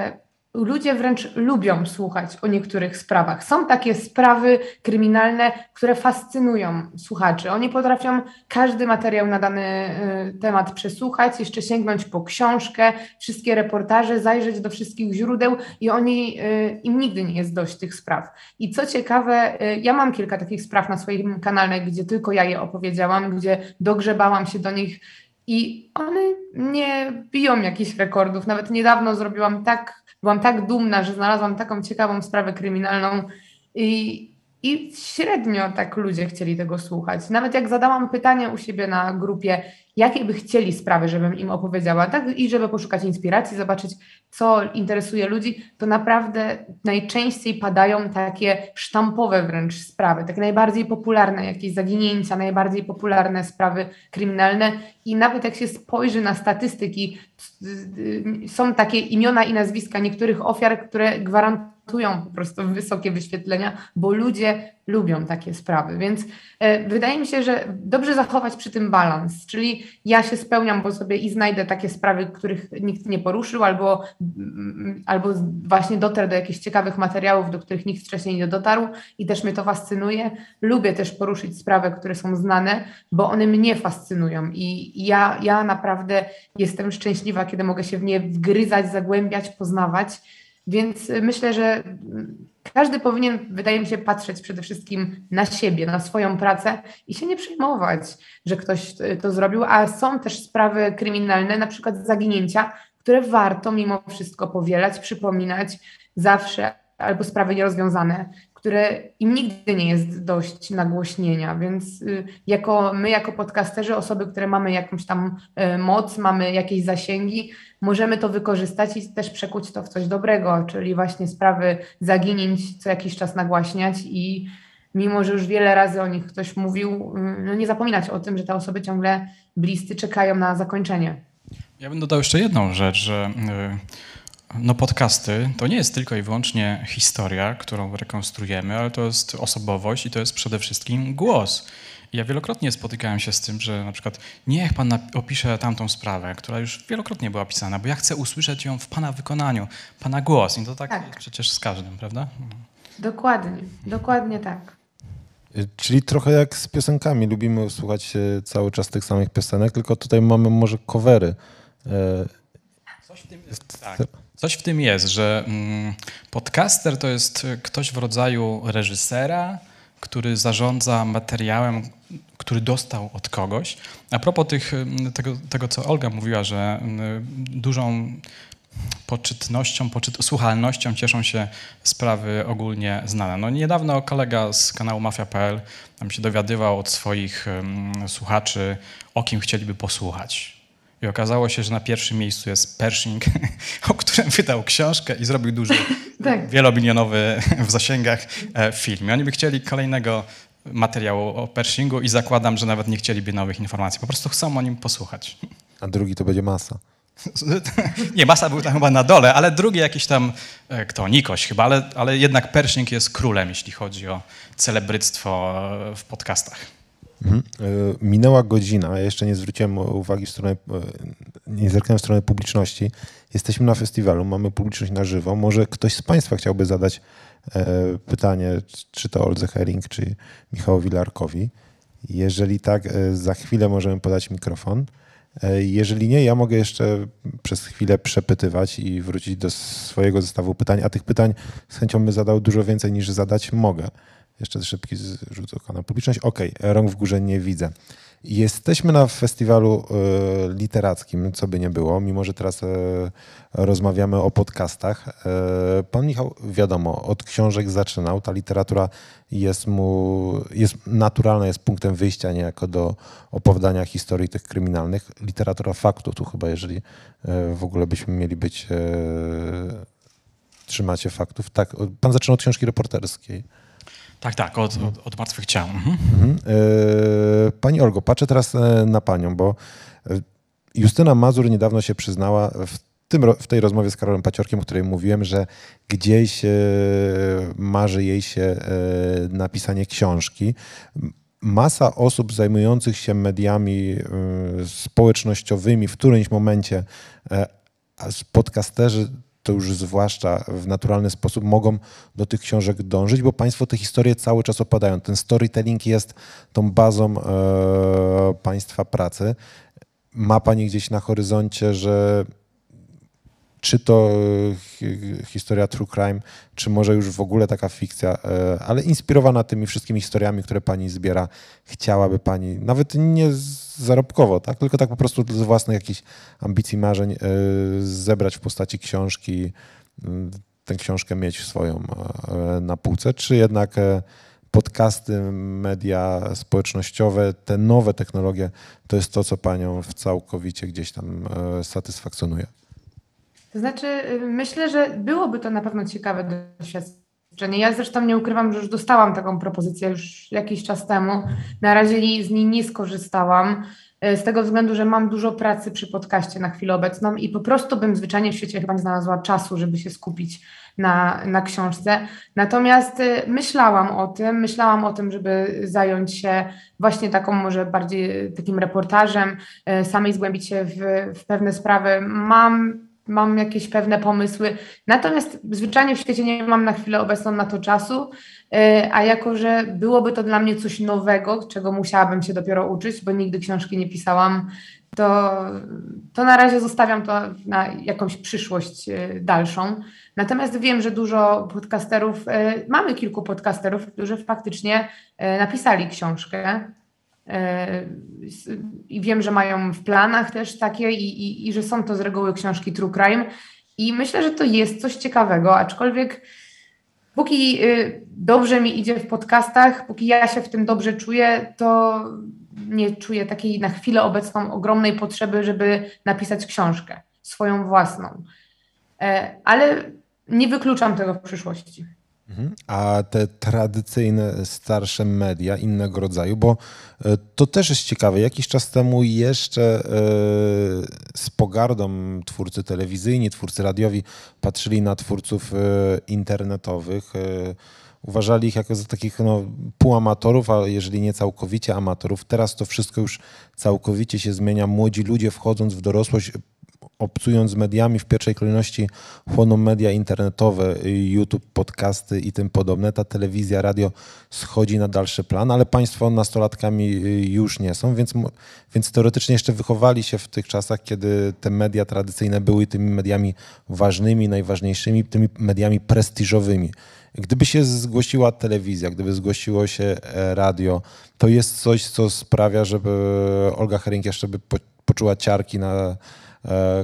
ludzie wręcz lubią słuchać o niektórych sprawach. Są takie sprawy kryminalne, które fascynują słuchaczy. Oni potrafią każdy materiał na dany y, temat przesłuchać, jeszcze sięgnąć po książkę, wszystkie reportaże, zajrzeć do wszystkich źródeł i oni, y, im nigdy nie jest dość tych spraw. I co ciekawe, y, ja mam kilka takich spraw na swoim kanale, gdzie tylko ja je opowiedziałam, gdzie dogrzebałam się do nich i one nie biją jakichś rekordów. Nawet niedawno zrobiłam tak, byłam tak dumna, że znalazłam taką ciekawą sprawę kryminalną i I średnio tak ludzie chcieli tego słuchać. Nawet jak zadałam pytanie u siebie na grupie, jakie by chcieli sprawy, żebym im opowiedziała, tak i żeby poszukać inspiracji, zobaczyć, co interesuje ludzi, to naprawdę najczęściej padają takie sztampowe wręcz sprawy, takie najbardziej popularne, jakieś zaginięcia, najbardziej popularne sprawy kryminalne. I nawet jak się spojrzy na statystyki, są takie imiona i nazwiska niektórych ofiar, które gwarantują, gwarantują po prostu wysokie wyświetlenia, bo ludzie lubią takie sprawy. Więc e, wydaje mi się, że dobrze zachować przy tym balans, czyli ja się spełniam, bo sobie i znajdę takie sprawy, których nikt nie poruszył, albo, albo właśnie dotrę do jakichś ciekawych materiałów, do których nikt wcześniej nie dotarł i też mnie to fascynuje. Lubię też poruszyć sprawy, które są znane, bo one mnie fascynują i ja, ja naprawdę jestem szczęśliwa, kiedy mogę się w nie wgryzać, zagłębiać, poznawać więc y, myślę, że każdy powinien, wydaje mi się, patrzeć przede wszystkim na siebie, na swoją pracę i się nie przejmować, że ktoś y, to zrobił. A są też sprawy kryminalne, na przykład zaginięcia, które warto mimo wszystko powielać, przypominać zawsze, albo sprawy nierozwiązane, które im nigdy nie jest dość nagłośnienia, więc y, jako my, jako podcasterzy, osoby, które mamy jakąś tam moc, mamy jakieś zasięgi, możemy to wykorzystać i też przekuć to w coś dobrego, czyli właśnie sprawy zaginięć co jakiś czas nagłaśniać i mimo, że już wiele razy o nich ktoś mówił, y, no nie zapominać o tym, że te osoby ciągle bliscy czekają na zakończenie. Ja bym dodał jeszcze jedną rzecz, że no podcasty to nie jest tylko i wyłącznie historia, którą rekonstruujemy, ale to jest osobowość i to jest przede wszystkim głos. Ja wielokrotnie spotykałem się z tym, że na przykład niech pan opisze tamtą sprawę, która już wielokrotnie była pisana, bo ja chcę usłyszeć ją w pana wykonaniu, pana głos. I to tak, tak. jest przecież z każdym, prawda? Dokładnie, dokładnie tak. Czyli trochę jak z piosenkami. Lubimy słuchać cały czas tych samych piosenek, tylko tutaj mamy może covery. Coś w tym jest, tak. Coś w tym jest, że mm, podcaster to jest ktoś w rodzaju reżysera, który zarządza materiałem, który dostał od kogoś. A propos tych, mm, tego, tego, co Olga mówiła, że mm, dużą poczytnością, poczyt, słuchalnością cieszą się sprawy ogólnie znane. No niedawno kolega z kanału Mafia.pl nam się dowiadywał od swoich um, słuchaczy, o kim chcieliby posłuchać. I okazało się, że na pierwszym miejscu jest Pershing, o którym wydał książkę i zrobił duży, tak. wielomilionowy w zasięgach e, film. I oni by chcieli kolejnego materiału o Pershingu i zakładam, że nawet nie chcieliby nowych informacji. Po prostu chcą o nim posłuchać. A drugi to będzie masa. Nie, masa był tam chyba na dole, ale drugi jakiś tam, e, kto, Nikoś chyba, ale, ale jednak Pershing jest królem, jeśli chodzi o celebryctwo e, w podcastach. Mhm. E, minęła godzina, ja jeszcze nie zwróciłem uwagi w stronę, e, nie zerknąłem w stronę publiczności. Jesteśmy na festiwalu, mamy publiczność na żywo. Może ktoś z Państwa chciałby zadać e, pytanie, czy to Oldze Hering, czy Michałowi Larkowi. Jeżeli tak, za chwilę możemy podać mikrofon. Jeżeli nie, ja mogę jeszcze przez chwilę przepytywać i wrócić do swojego zestawu pytań, a tych pytań z chęcią bym zadał dużo więcej niż zadać mogę. Jeszcze szybki rzut oka na publiczność. Ok, rąk w górze nie widzę. Jesteśmy na festiwalu e, literackim, co by nie było, mimo że teraz e, rozmawiamy o podcastach. E, pan Michał, wiadomo, od książek zaczynał. Ta literatura jest mu, jest naturalna, jest punktem wyjścia niejako do opowiadania historii tych kryminalnych. Literatura faktu tu chyba, jeżeli w ogóle byśmy mieli być, trzymacie faktów. Tak, pan zaczynał od książki reporterskiej. Tak, tak, od, od, od martwych ciał. Mhm. Mhm. E, pani Olgo, patrzę teraz e, na panią, bo e, Justyna Mazur niedawno się przyznała w, tym, w tej rozmowie z Karolem Paciorkiem, o której mówiłem, że gdzieś marzy jej się napisanie książki. Masa osób zajmujących się mediami społecznościowymi w którymś momencie, podcasterzy to już zwłaszcza w naturalny sposób mogą do tych książek dążyć, bo Państwo te historie cały czas opadają. Ten storytelling jest tą bazą e, Państwa pracy. Ma Pani gdzieś na horyzoncie, że czy to e, historia true crime, czy może już w ogóle taka fikcja, e, ale inspirowana tymi wszystkimi historiami, które pani zbiera, chciałaby pani, nawet nie zarobkowo, tak? tylko tak po prostu z własnych jakichś ambicji, marzeń, e, zebrać w postaci książki, tę książkę mieć swoją na półce, czy jednak podcasty, media społecznościowe, te nowe technologie, to jest to, co Panią całkowicie gdzieś tam satysfakcjonuje? To znaczy, y, myślę, że byłoby to na pewno ciekawe doświadczenie. Ja zresztą nie ukrywam, że już dostałam taką propozycję już jakiś czas temu. Na razie z niej nie skorzystałam. E, z tego względu, że mam dużo pracy przy podcaście na chwilę obecną i po prostu bym zwyczajnie w świecie chyba nie znalazła czasu, żeby się skupić na, na książce. Natomiast e, myślałam o tym, myślałam o tym, żeby zająć się właśnie taką może bardziej takim reportażem, samej zgłębić się w, w pewne sprawy. Mam mam jakieś pewne pomysły. Natomiast zwyczajnie w świecie nie mam na chwilę obecną na to czasu, e, a jako, że byłoby to dla mnie coś nowego, czego musiałabym się dopiero uczyć, bo nigdy książki nie pisałam, to, to na razie zostawiam to na jakąś przyszłość e, dalszą. Natomiast wiem, że dużo podcasterów, e, mamy kilku podcasterów, którzy faktycznie napisali książkę i wiem, że mają w planach też takie i, i, i że są to z reguły książki True Crime. I myślę, że to jest coś ciekawego, aczkolwiek póki y, dobrze mi idzie w podcastach, póki ja się w tym dobrze czuję, to nie czuję takiej na chwilę obecną ogromnej potrzeby, żeby napisać książkę swoją własną. E, ale nie wykluczam tego w przyszłości. Mhm. A te tradycyjne, starsze media innego rodzaju, bo e, to też jest ciekawe. Jakiś czas temu jeszcze e, z pogardą twórcy telewizyjni, twórcy radiowi patrzyli na twórców e, internetowych. Uważali ich jako za takich no, półamatorów, a jeżeli nie całkowicie amatorów. Teraz to wszystko już całkowicie się zmienia. Młodzi ludzie wchodząc w dorosłość obcując z mediami, w pierwszej kolejności chłoną media internetowe, YouTube, podcasty i tym podobne. Ta telewizja, radio schodzi na dalszy plan, ale państwo nastolatkami y, już nie są, więc, więc teoretycznie jeszcze wychowali się w tych czasach, kiedy te media tradycyjne były tymi mediami ważnymi, najważniejszymi, tymi mediami prestiżowymi. Gdyby się zgłosiła telewizja, gdyby zgłosiło się e, radio, to jest coś, co sprawia, żeby Olga Herring jeszcze by poczuła ciarki na, E,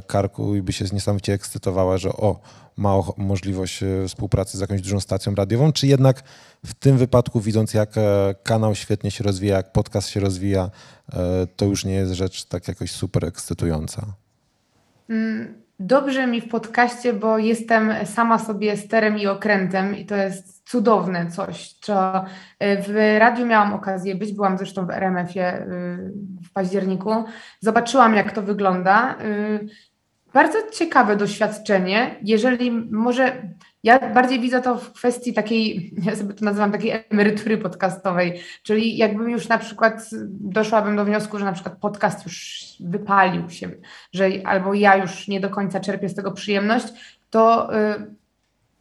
karku i by się niesamowicie ekscytowała, że o, ma możliwość e, współpracy z jakąś dużą stacją radiową, czy jednak w tym wypadku, widząc jak e, kanał świetnie się rozwija, jak podcast się rozwija, to już nie jest rzecz tak jakoś super ekscytująca? Mm, dobrze mi w podcaście, bo jestem sama sobie sterem i okrętem i to jest cudowne coś, co e, w radiu miałam okazję być, byłam zresztą w RMF-ie e, w październiku, zobaczyłam jak to wygląda. Bardzo ciekawe doświadczenie, jeżeli może ja bardziej widzę to w kwestii takiej, ja sobie to nazywam takiej emerytury podcastowej, czyli jakbym już na przykład doszłabym do wniosku, że na przykład podcast już wypalił się, że albo ja już nie do końca czerpię z tego przyjemność, to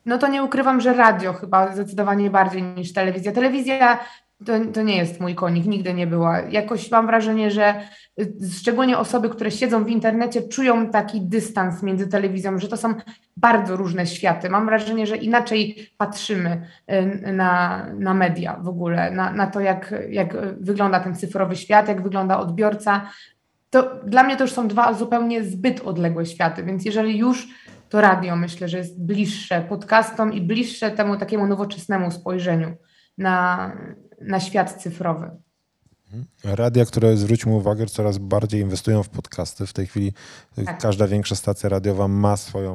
no to nie ukrywam, że radio chyba zdecydowanie bardziej niż telewizja. Telewizja to, to nie jest mój konik, nigdy nie była. Jakoś mam wrażenie, że y, szczególnie osoby, które siedzą w internecie, czują taki dystans między telewizją, że to są bardzo różne światy. Mam wrażenie, że inaczej patrzymy y, na, na media w ogóle, na, na to, jak, jak wygląda ten cyfrowy świat, jak wygląda odbiorca. To dla mnie to już są dwa zupełnie zbyt odległe światy, więc jeżeli już to radio myślę, że jest bliższe podcastom i bliższe temu takiemu nowoczesnemu spojrzeniu na, na świat cyfrowy. Radia, które zwróćmy uwagę, coraz bardziej inwestują w podcasty. W tej chwili tak. każda większa stacja radiowa ma swoją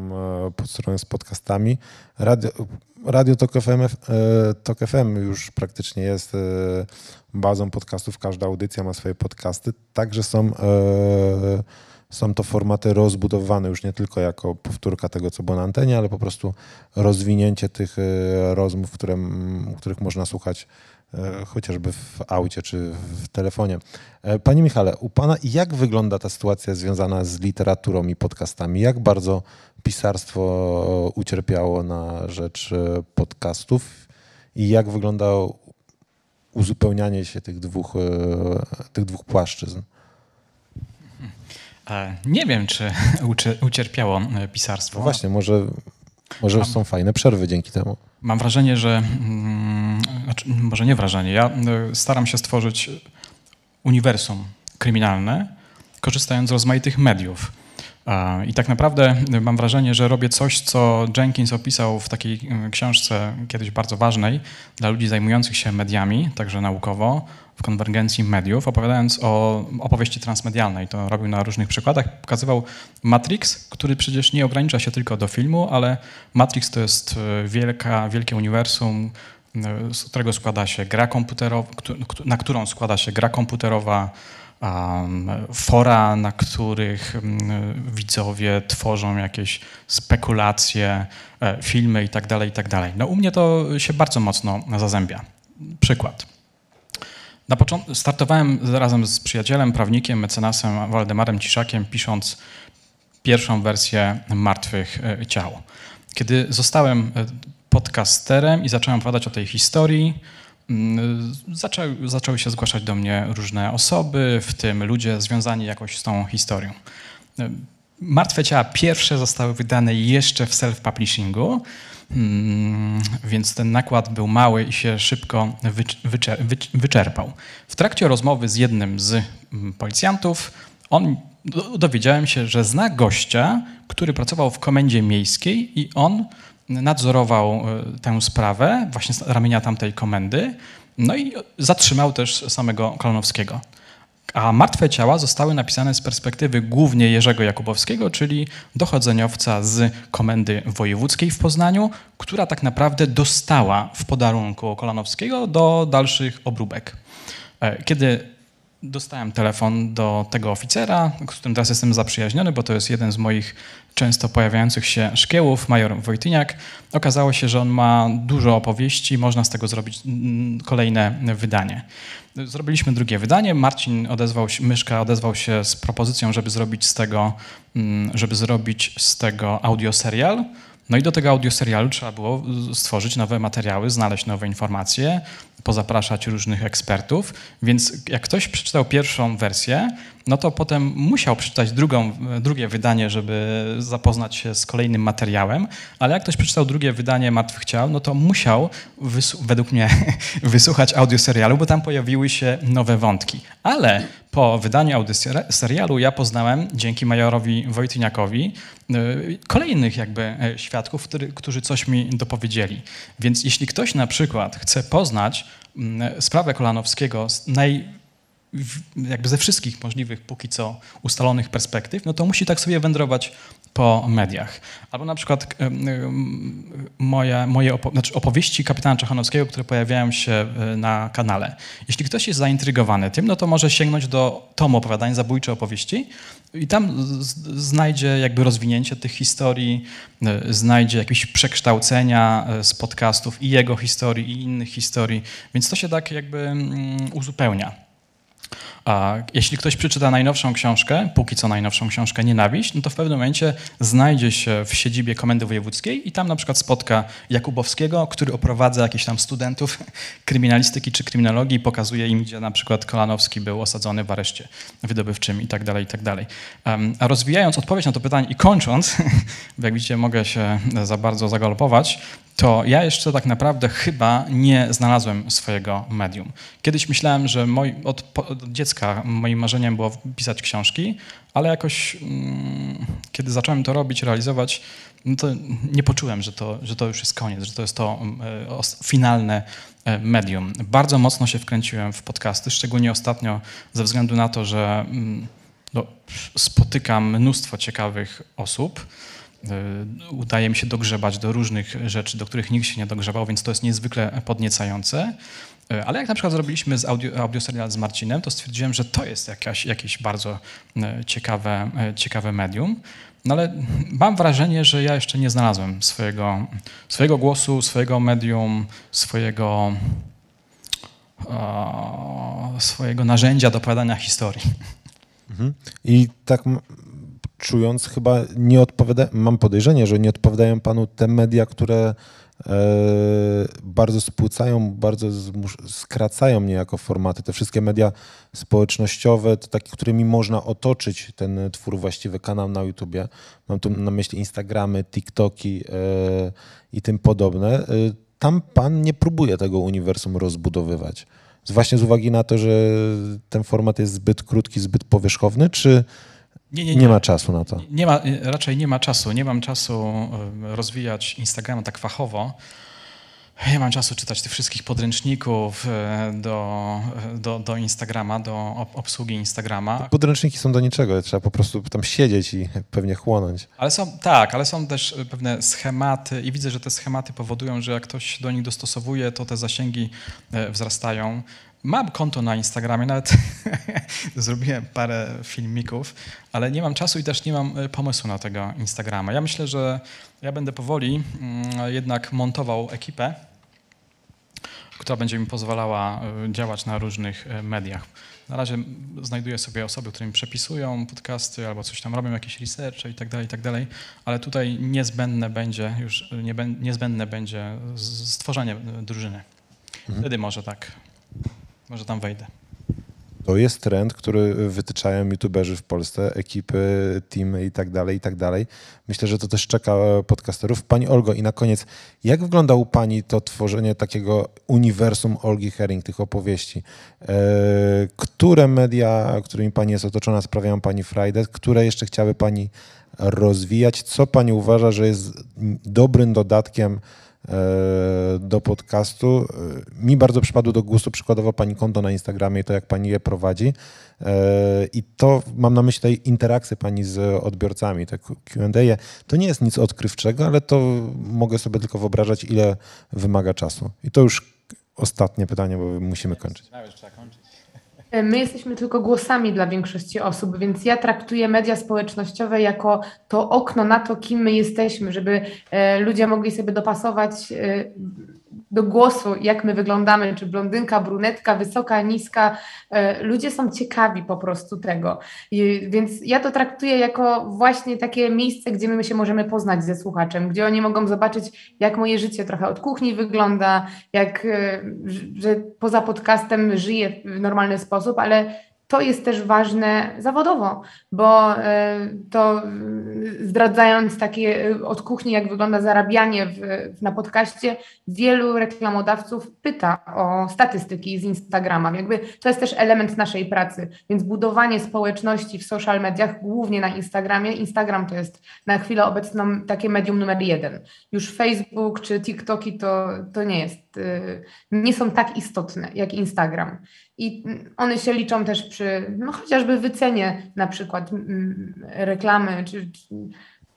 e, podstronę z podcastami. Radio, Radio Tok FM, e, Tok FM już praktycznie jest e, bazą podcastów. Każda audycja ma swoje podcasty. Także są są to formaty rozbudowane już nie tylko jako powtórka tego, co było na antenie, ale po prostu rozwinięcie tych rozmów, które, których można słuchać chociażby w aucie czy w telefonie. E, panie Michale, u Pana jak wygląda ta sytuacja związana z literaturą i podcastami? Jak bardzo pisarstwo ucierpiało na rzecz podcastów i jak wygląda uzupełnianie się tych dwóch, tych dwóch płaszczyzn? E, nie wiem, czy ucierpiało e, pisarstwo. No właśnie, może, może są fajne przerwy dzięki temu. Mam wrażenie, że, mm, znaczy, może nie wrażenie, ja e, staram się stworzyć uniwersum kryminalne, korzystając z rozmaitych mediów. I tak naprawdę mam wrażenie, że robię coś, co Jenkins opisał w takiej książce kiedyś bardzo ważnej dla ludzi zajmujących się mediami, także naukowo, w konwergencji mediów, opowiadając o opowieści transmedialnej. To robił na różnych przykładach. Pokazywał Matrix, który przecież nie ogranicza się tylko do filmu, ale Matrix to jest e, wielka, wielkie uniwersum, e, z którego składa się gra komputerowa, na którą składa się gra komputerowa, fora, na których widzowie tworzą jakieś spekulacje, e, filmy itd., tak itd. Tak no u mnie to się bardzo mocno zazębia. Przykład. Na początku startowałem razem z przyjacielem, prawnikiem, mecenasem Waldemarem Ciszakiem, pisząc pierwszą wersję Martwych e, Ciał. Kiedy zostałem e, podcasterem i zacząłem opowiadać o tej historii, mm, zaczęły, zaczęły się zgłaszać do mnie różne osoby, w tym ludzie związani jakoś z tą historią. E, Martwe Ciała pierwsze zostały wydane jeszcze w self-publishingu, Mm, więc ten nakład był mały i się szybko wyczerpał. W trakcie rozmowy z jednym z mm, policjantów, on dowiedziałem się, że zna gościa, który pracował w komendzie miejskiej i on nadzorował e, tę sprawę właśnie z ramienia tamtej komendy, no i zatrzymał też samego Kolonowskiego. A martwe ciała zostały napisane z perspektywy głównie Jerzego Jakubowskiego, czyli dochodzeniowca z Komendy Wojewódzkiej w Poznaniu, która tak naprawdę dostała w podarunku Kolanowskiego do dalszych obróbek. E, kiedy dostałem telefon do tego oficera, z którym teraz jestem zaprzyjaźniony, bo to jest jeden z moich często pojawiających się szkiełów, major Wojtyniak. Okazało się, że on ma dużo opowieści, można z tego zrobić kolejne wydanie. Zrobiliśmy drugie wydanie. Marcin odezwał się, Myszka odezwał się z propozycją, żeby zrobić z tego, mm, żeby zrobić z tego audioserial. No i do tego audioserialu trzeba było stworzyć nowe materiały, znaleźć nowe informacje, pozapraszać różnych ekspertów. Więc jak ktoś przeczytał pierwszą wersję, no to potem musiał przeczytać drugą, drugie wydanie, żeby zapoznać się z kolejnym materiałem, ale jak ktoś przeczytał drugie wydanie Martwych Ciał, no to musiał, według mnie, wysłuchać audioserialu, bo tam pojawiły się nowe wątki. Ale po wydaniu audioserialu ja poznałem, dzięki majorowi Wojtyniakowi, y, kolejnych jakby e, świadków, którzy coś mi dopowiedzieli. Więc jeśli ktoś na przykład chce poznać mm, sprawę Kolanowskiego z naj jakby ze wszystkich możliwych póki co ustalonych perspektyw, no to musi tak sobie wędrować po mediach. Albo na przykład moje, moje opo znaczy opowieści kapitana Czechanowskiego, które pojawiają się e, na kanale. Jeśli ktoś jest zaintrygowany tym, no to może sięgnąć do tomu opowiadań, zabójcze opowieści i tam znajdzie jakby rozwinięcie tych historii, e, znajdzie jakieś przekształcenia e, z podcastów i jego historii, i innych historii, więc to się tak jakby mm, uzupełnia. A jeśli ktoś przeczyta najnowszą książkę, póki co najnowszą książkę Nienawiść, no to w pewnym momencie znajdzie się w siedzibie Komendy Wojewódzkiej i tam na przykład spotka Jakubowskiego, który oprowadza jakichś tam studentów kryminalistyki czy kryminologii i pokazuje im, gdzie na przykład Kolanowski był osadzony w areszcie wydobywczym i tak dalej, i tak dalej. A rozwijając odpowiedź na to pytanie i kończąc, bo jak widzicie mogę się za bardzo zagalopować, to ja jeszcze tak naprawdę chyba nie znalazłem swojego medium. Kiedyś myślałem, że moi, od, od, dziecka moim marzeniem było pisać książki, ale jakoś mm, kiedy zacząłem to robić, realizować, no to nie poczułem, że to, że to już jest koniec, że to jest to e, finalne e, medium. Bardzo mocno się wkręciłem w podcasty, szczególnie ostatnio ze względu na to, że mm, no, spotykam mnóstwo ciekawych osób. Y, udaje mi się dogrzebać do różnych rzeczy, do których nikt się nie dogrzebał, więc to jest niezwykle podniecające. Y, ale jak na przykład zrobiliśmy z audio, audioserial z Marcinem, to stwierdziłem, że to jest jakaś, jakieś bardzo y, ciekawe, ciekawe medium. No ale mam wrażenie, że ja jeszcze nie znalazłem swojego, swojego głosu, swojego medium, swojego, swojego narzędzia do opowiadania historii. Mhm. I tak czując chyba nie odpowiada, mam podejrzenie, że nie odpowiadają panu te media, które e, bardzo spłycają, bardzo skracają niejako formaty. Te wszystkie media społecznościowe, to takie, którymi można otoczyć ten twór, właściwy kanał na YouTubie. Mam tu na myśli Instagramy, TikToki e, i tym podobne. E, tam pan nie próbuje tego uniwersum rozbudowywać. Właśnie z uwagi na to, że ten format jest zbyt krótki, zbyt powierzchowny, czy Nie, nie, Nie ma czasu na to. Nie ma, raczej nie ma czasu. Nie mam czasu rozwijać Instagrama tak fachowo. Nie mam czasu czytać tych wszystkich podręczników e, do, e, do, do Instagrama, do ob- obsługi Instagrama. Podręczniki są do niczego, trzeba po prostu tam siedzieć i pewnie chłonąć. Ale są, tak, ale są też e, pewne schematy i widzę, że te schematy powodują, że jak ktoś do nich dostosowuje, to te zasięgi wzrastają. Mam konto na Instagramie, nawet zrobiłem parę filmików, ale nie mam czasu i też nie mam e, pomysłu na tego Instagrama. Ja myślę, że ja będę powoli mm, jednak montował ekipę, która będzie mi pozwalała e, działać na różnych e, mediach. Na razie znajduję sobie osoby, które mi przepisują podcasty albo coś tam robią, jakieś researche i tak dalej, i tak dalej, ale tutaj niezbędne będzie już nie, bę- niezbędne będzie stworzenie drużyny. Wtedy może tak, może tam wejdę. To jest trend, który wytyczają youtuberzy w Polsce, ekipy, teamy i tak dalej, i tak dalej. Myślę, że to też czeka podcasterów. Pani Olgo, i na koniec, jak wygląda u Pani to tworzenie takiego uniwersum Olgi Herring, tych opowieści? E, Które media, którymi Pani jest otoczona, sprawiają Pani frajdę? Które jeszcze chciały Pani rozwijać? Co Pani uważa, że jest dobrym dodatkiem do podcastu. E, Mi bardzo przypadło do gustu przykładowo pani konto na Instagramie i to, jak pani je prowadzi. E, I to mam na myśli tej interakcję pani z odbiorcami, te Q&A. To nie jest nic odkrywczego, ale to mogę sobie tylko wyobrażać, ile wymaga czasu. I to już ostatnie pytanie, bo musimy kończyć. My jesteśmy tylko głosami dla większości osób, więc ja traktuję media społecznościowe jako to okno na to, kim my jesteśmy, żeby e, ludzie mogli sobie dopasować e, do głosu, jak my wyglądamy, czy blondynka, brunetka, wysoka, niska. E, Ludzie są ciekawi po prostu tego. I, więc ja to traktuję jako właśnie takie miejsce, gdzie my się możemy poznać ze słuchaczem, gdzie oni mogą zobaczyć, jak moje życie trochę od kuchni wygląda, jak, e, że poza podcastem żyję w normalny sposób, ale to jest też ważne zawodowo, bo e, to e, zdradzając takie e, od kuchni, jak wygląda zarabianie w, na podcaście, wielu reklamodawców pyta o statystyki z Instagrama. Jakby to jest też element naszej pracy, więc budowanie społeczności w social mediach, głównie na Instagramie. Instagram to jest na chwilę obecną takie medium numer jeden. Już Facebook czy TikToki to, to nie jest, nie są tak istotne jak Instagram. I one się liczą też przy no, chociażby wycenie na przykład mm, reklamy, czy, czy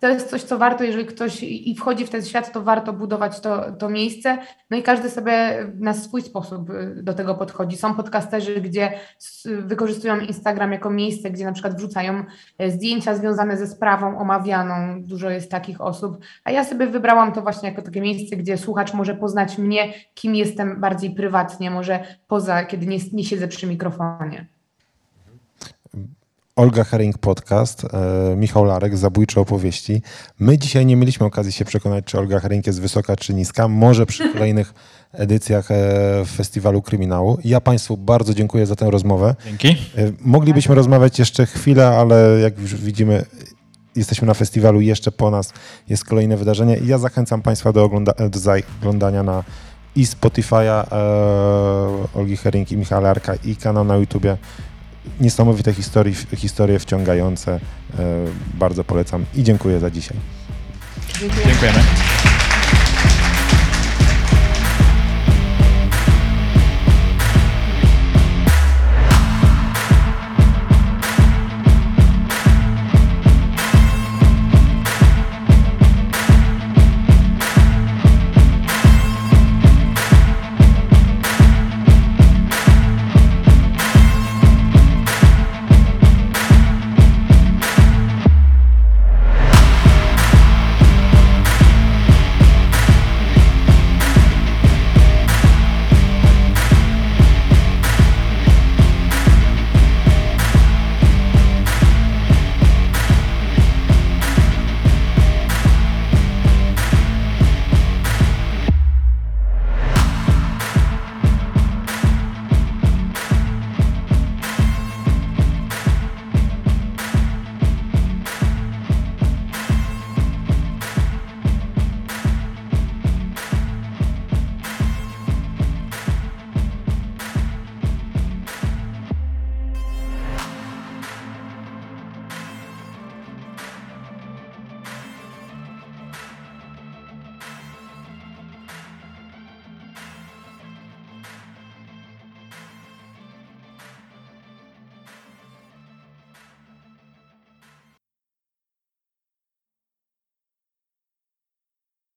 to jest coś, co warto, jeżeli ktoś i wchodzi w ten świat, to warto budować to, to miejsce. No i każdy sobie na swój sposób y, do tego podchodzi. Są podcasterzy, gdzie wykorzystują Instagram jako miejsce, gdzie na przykład wrzucają e, zdjęcia związane ze sprawą omawianą. Dużo jest takich osób. A ja sobie wybrałam to właśnie jako takie miejsce, gdzie słuchacz może poznać mnie, kim jestem bardziej prywatnie, może poza, kiedy nie, nie siedzę przy mikrofonie. Olga Herring Podcast, e, Michał Larek, Zabójcze opowieści. My dzisiaj nie mieliśmy okazji się przekonać, czy Olga Herring jest wysoka, czy niska. Może przy kolejnych edycjach e, Festiwalu Kryminału. Ja Państwu bardzo dziękuję za tę rozmowę. Dzięki. E, Moglibyśmy rozmawiać jeszcze chwilę, ale jak już widzimy, jesteśmy na festiwalu, jeszcze po nas jest kolejne wydarzenie i ja zachęcam Państwa do, ogląda do zaglądania na i Spotify'a e, Olgi Herring i Michała Larka i kanał na YouTubie. Niesamowite historie, historie wciągające. E, bardzo polecam i dziękuję za dzisiaj. Dziękuję. Dziękujemy.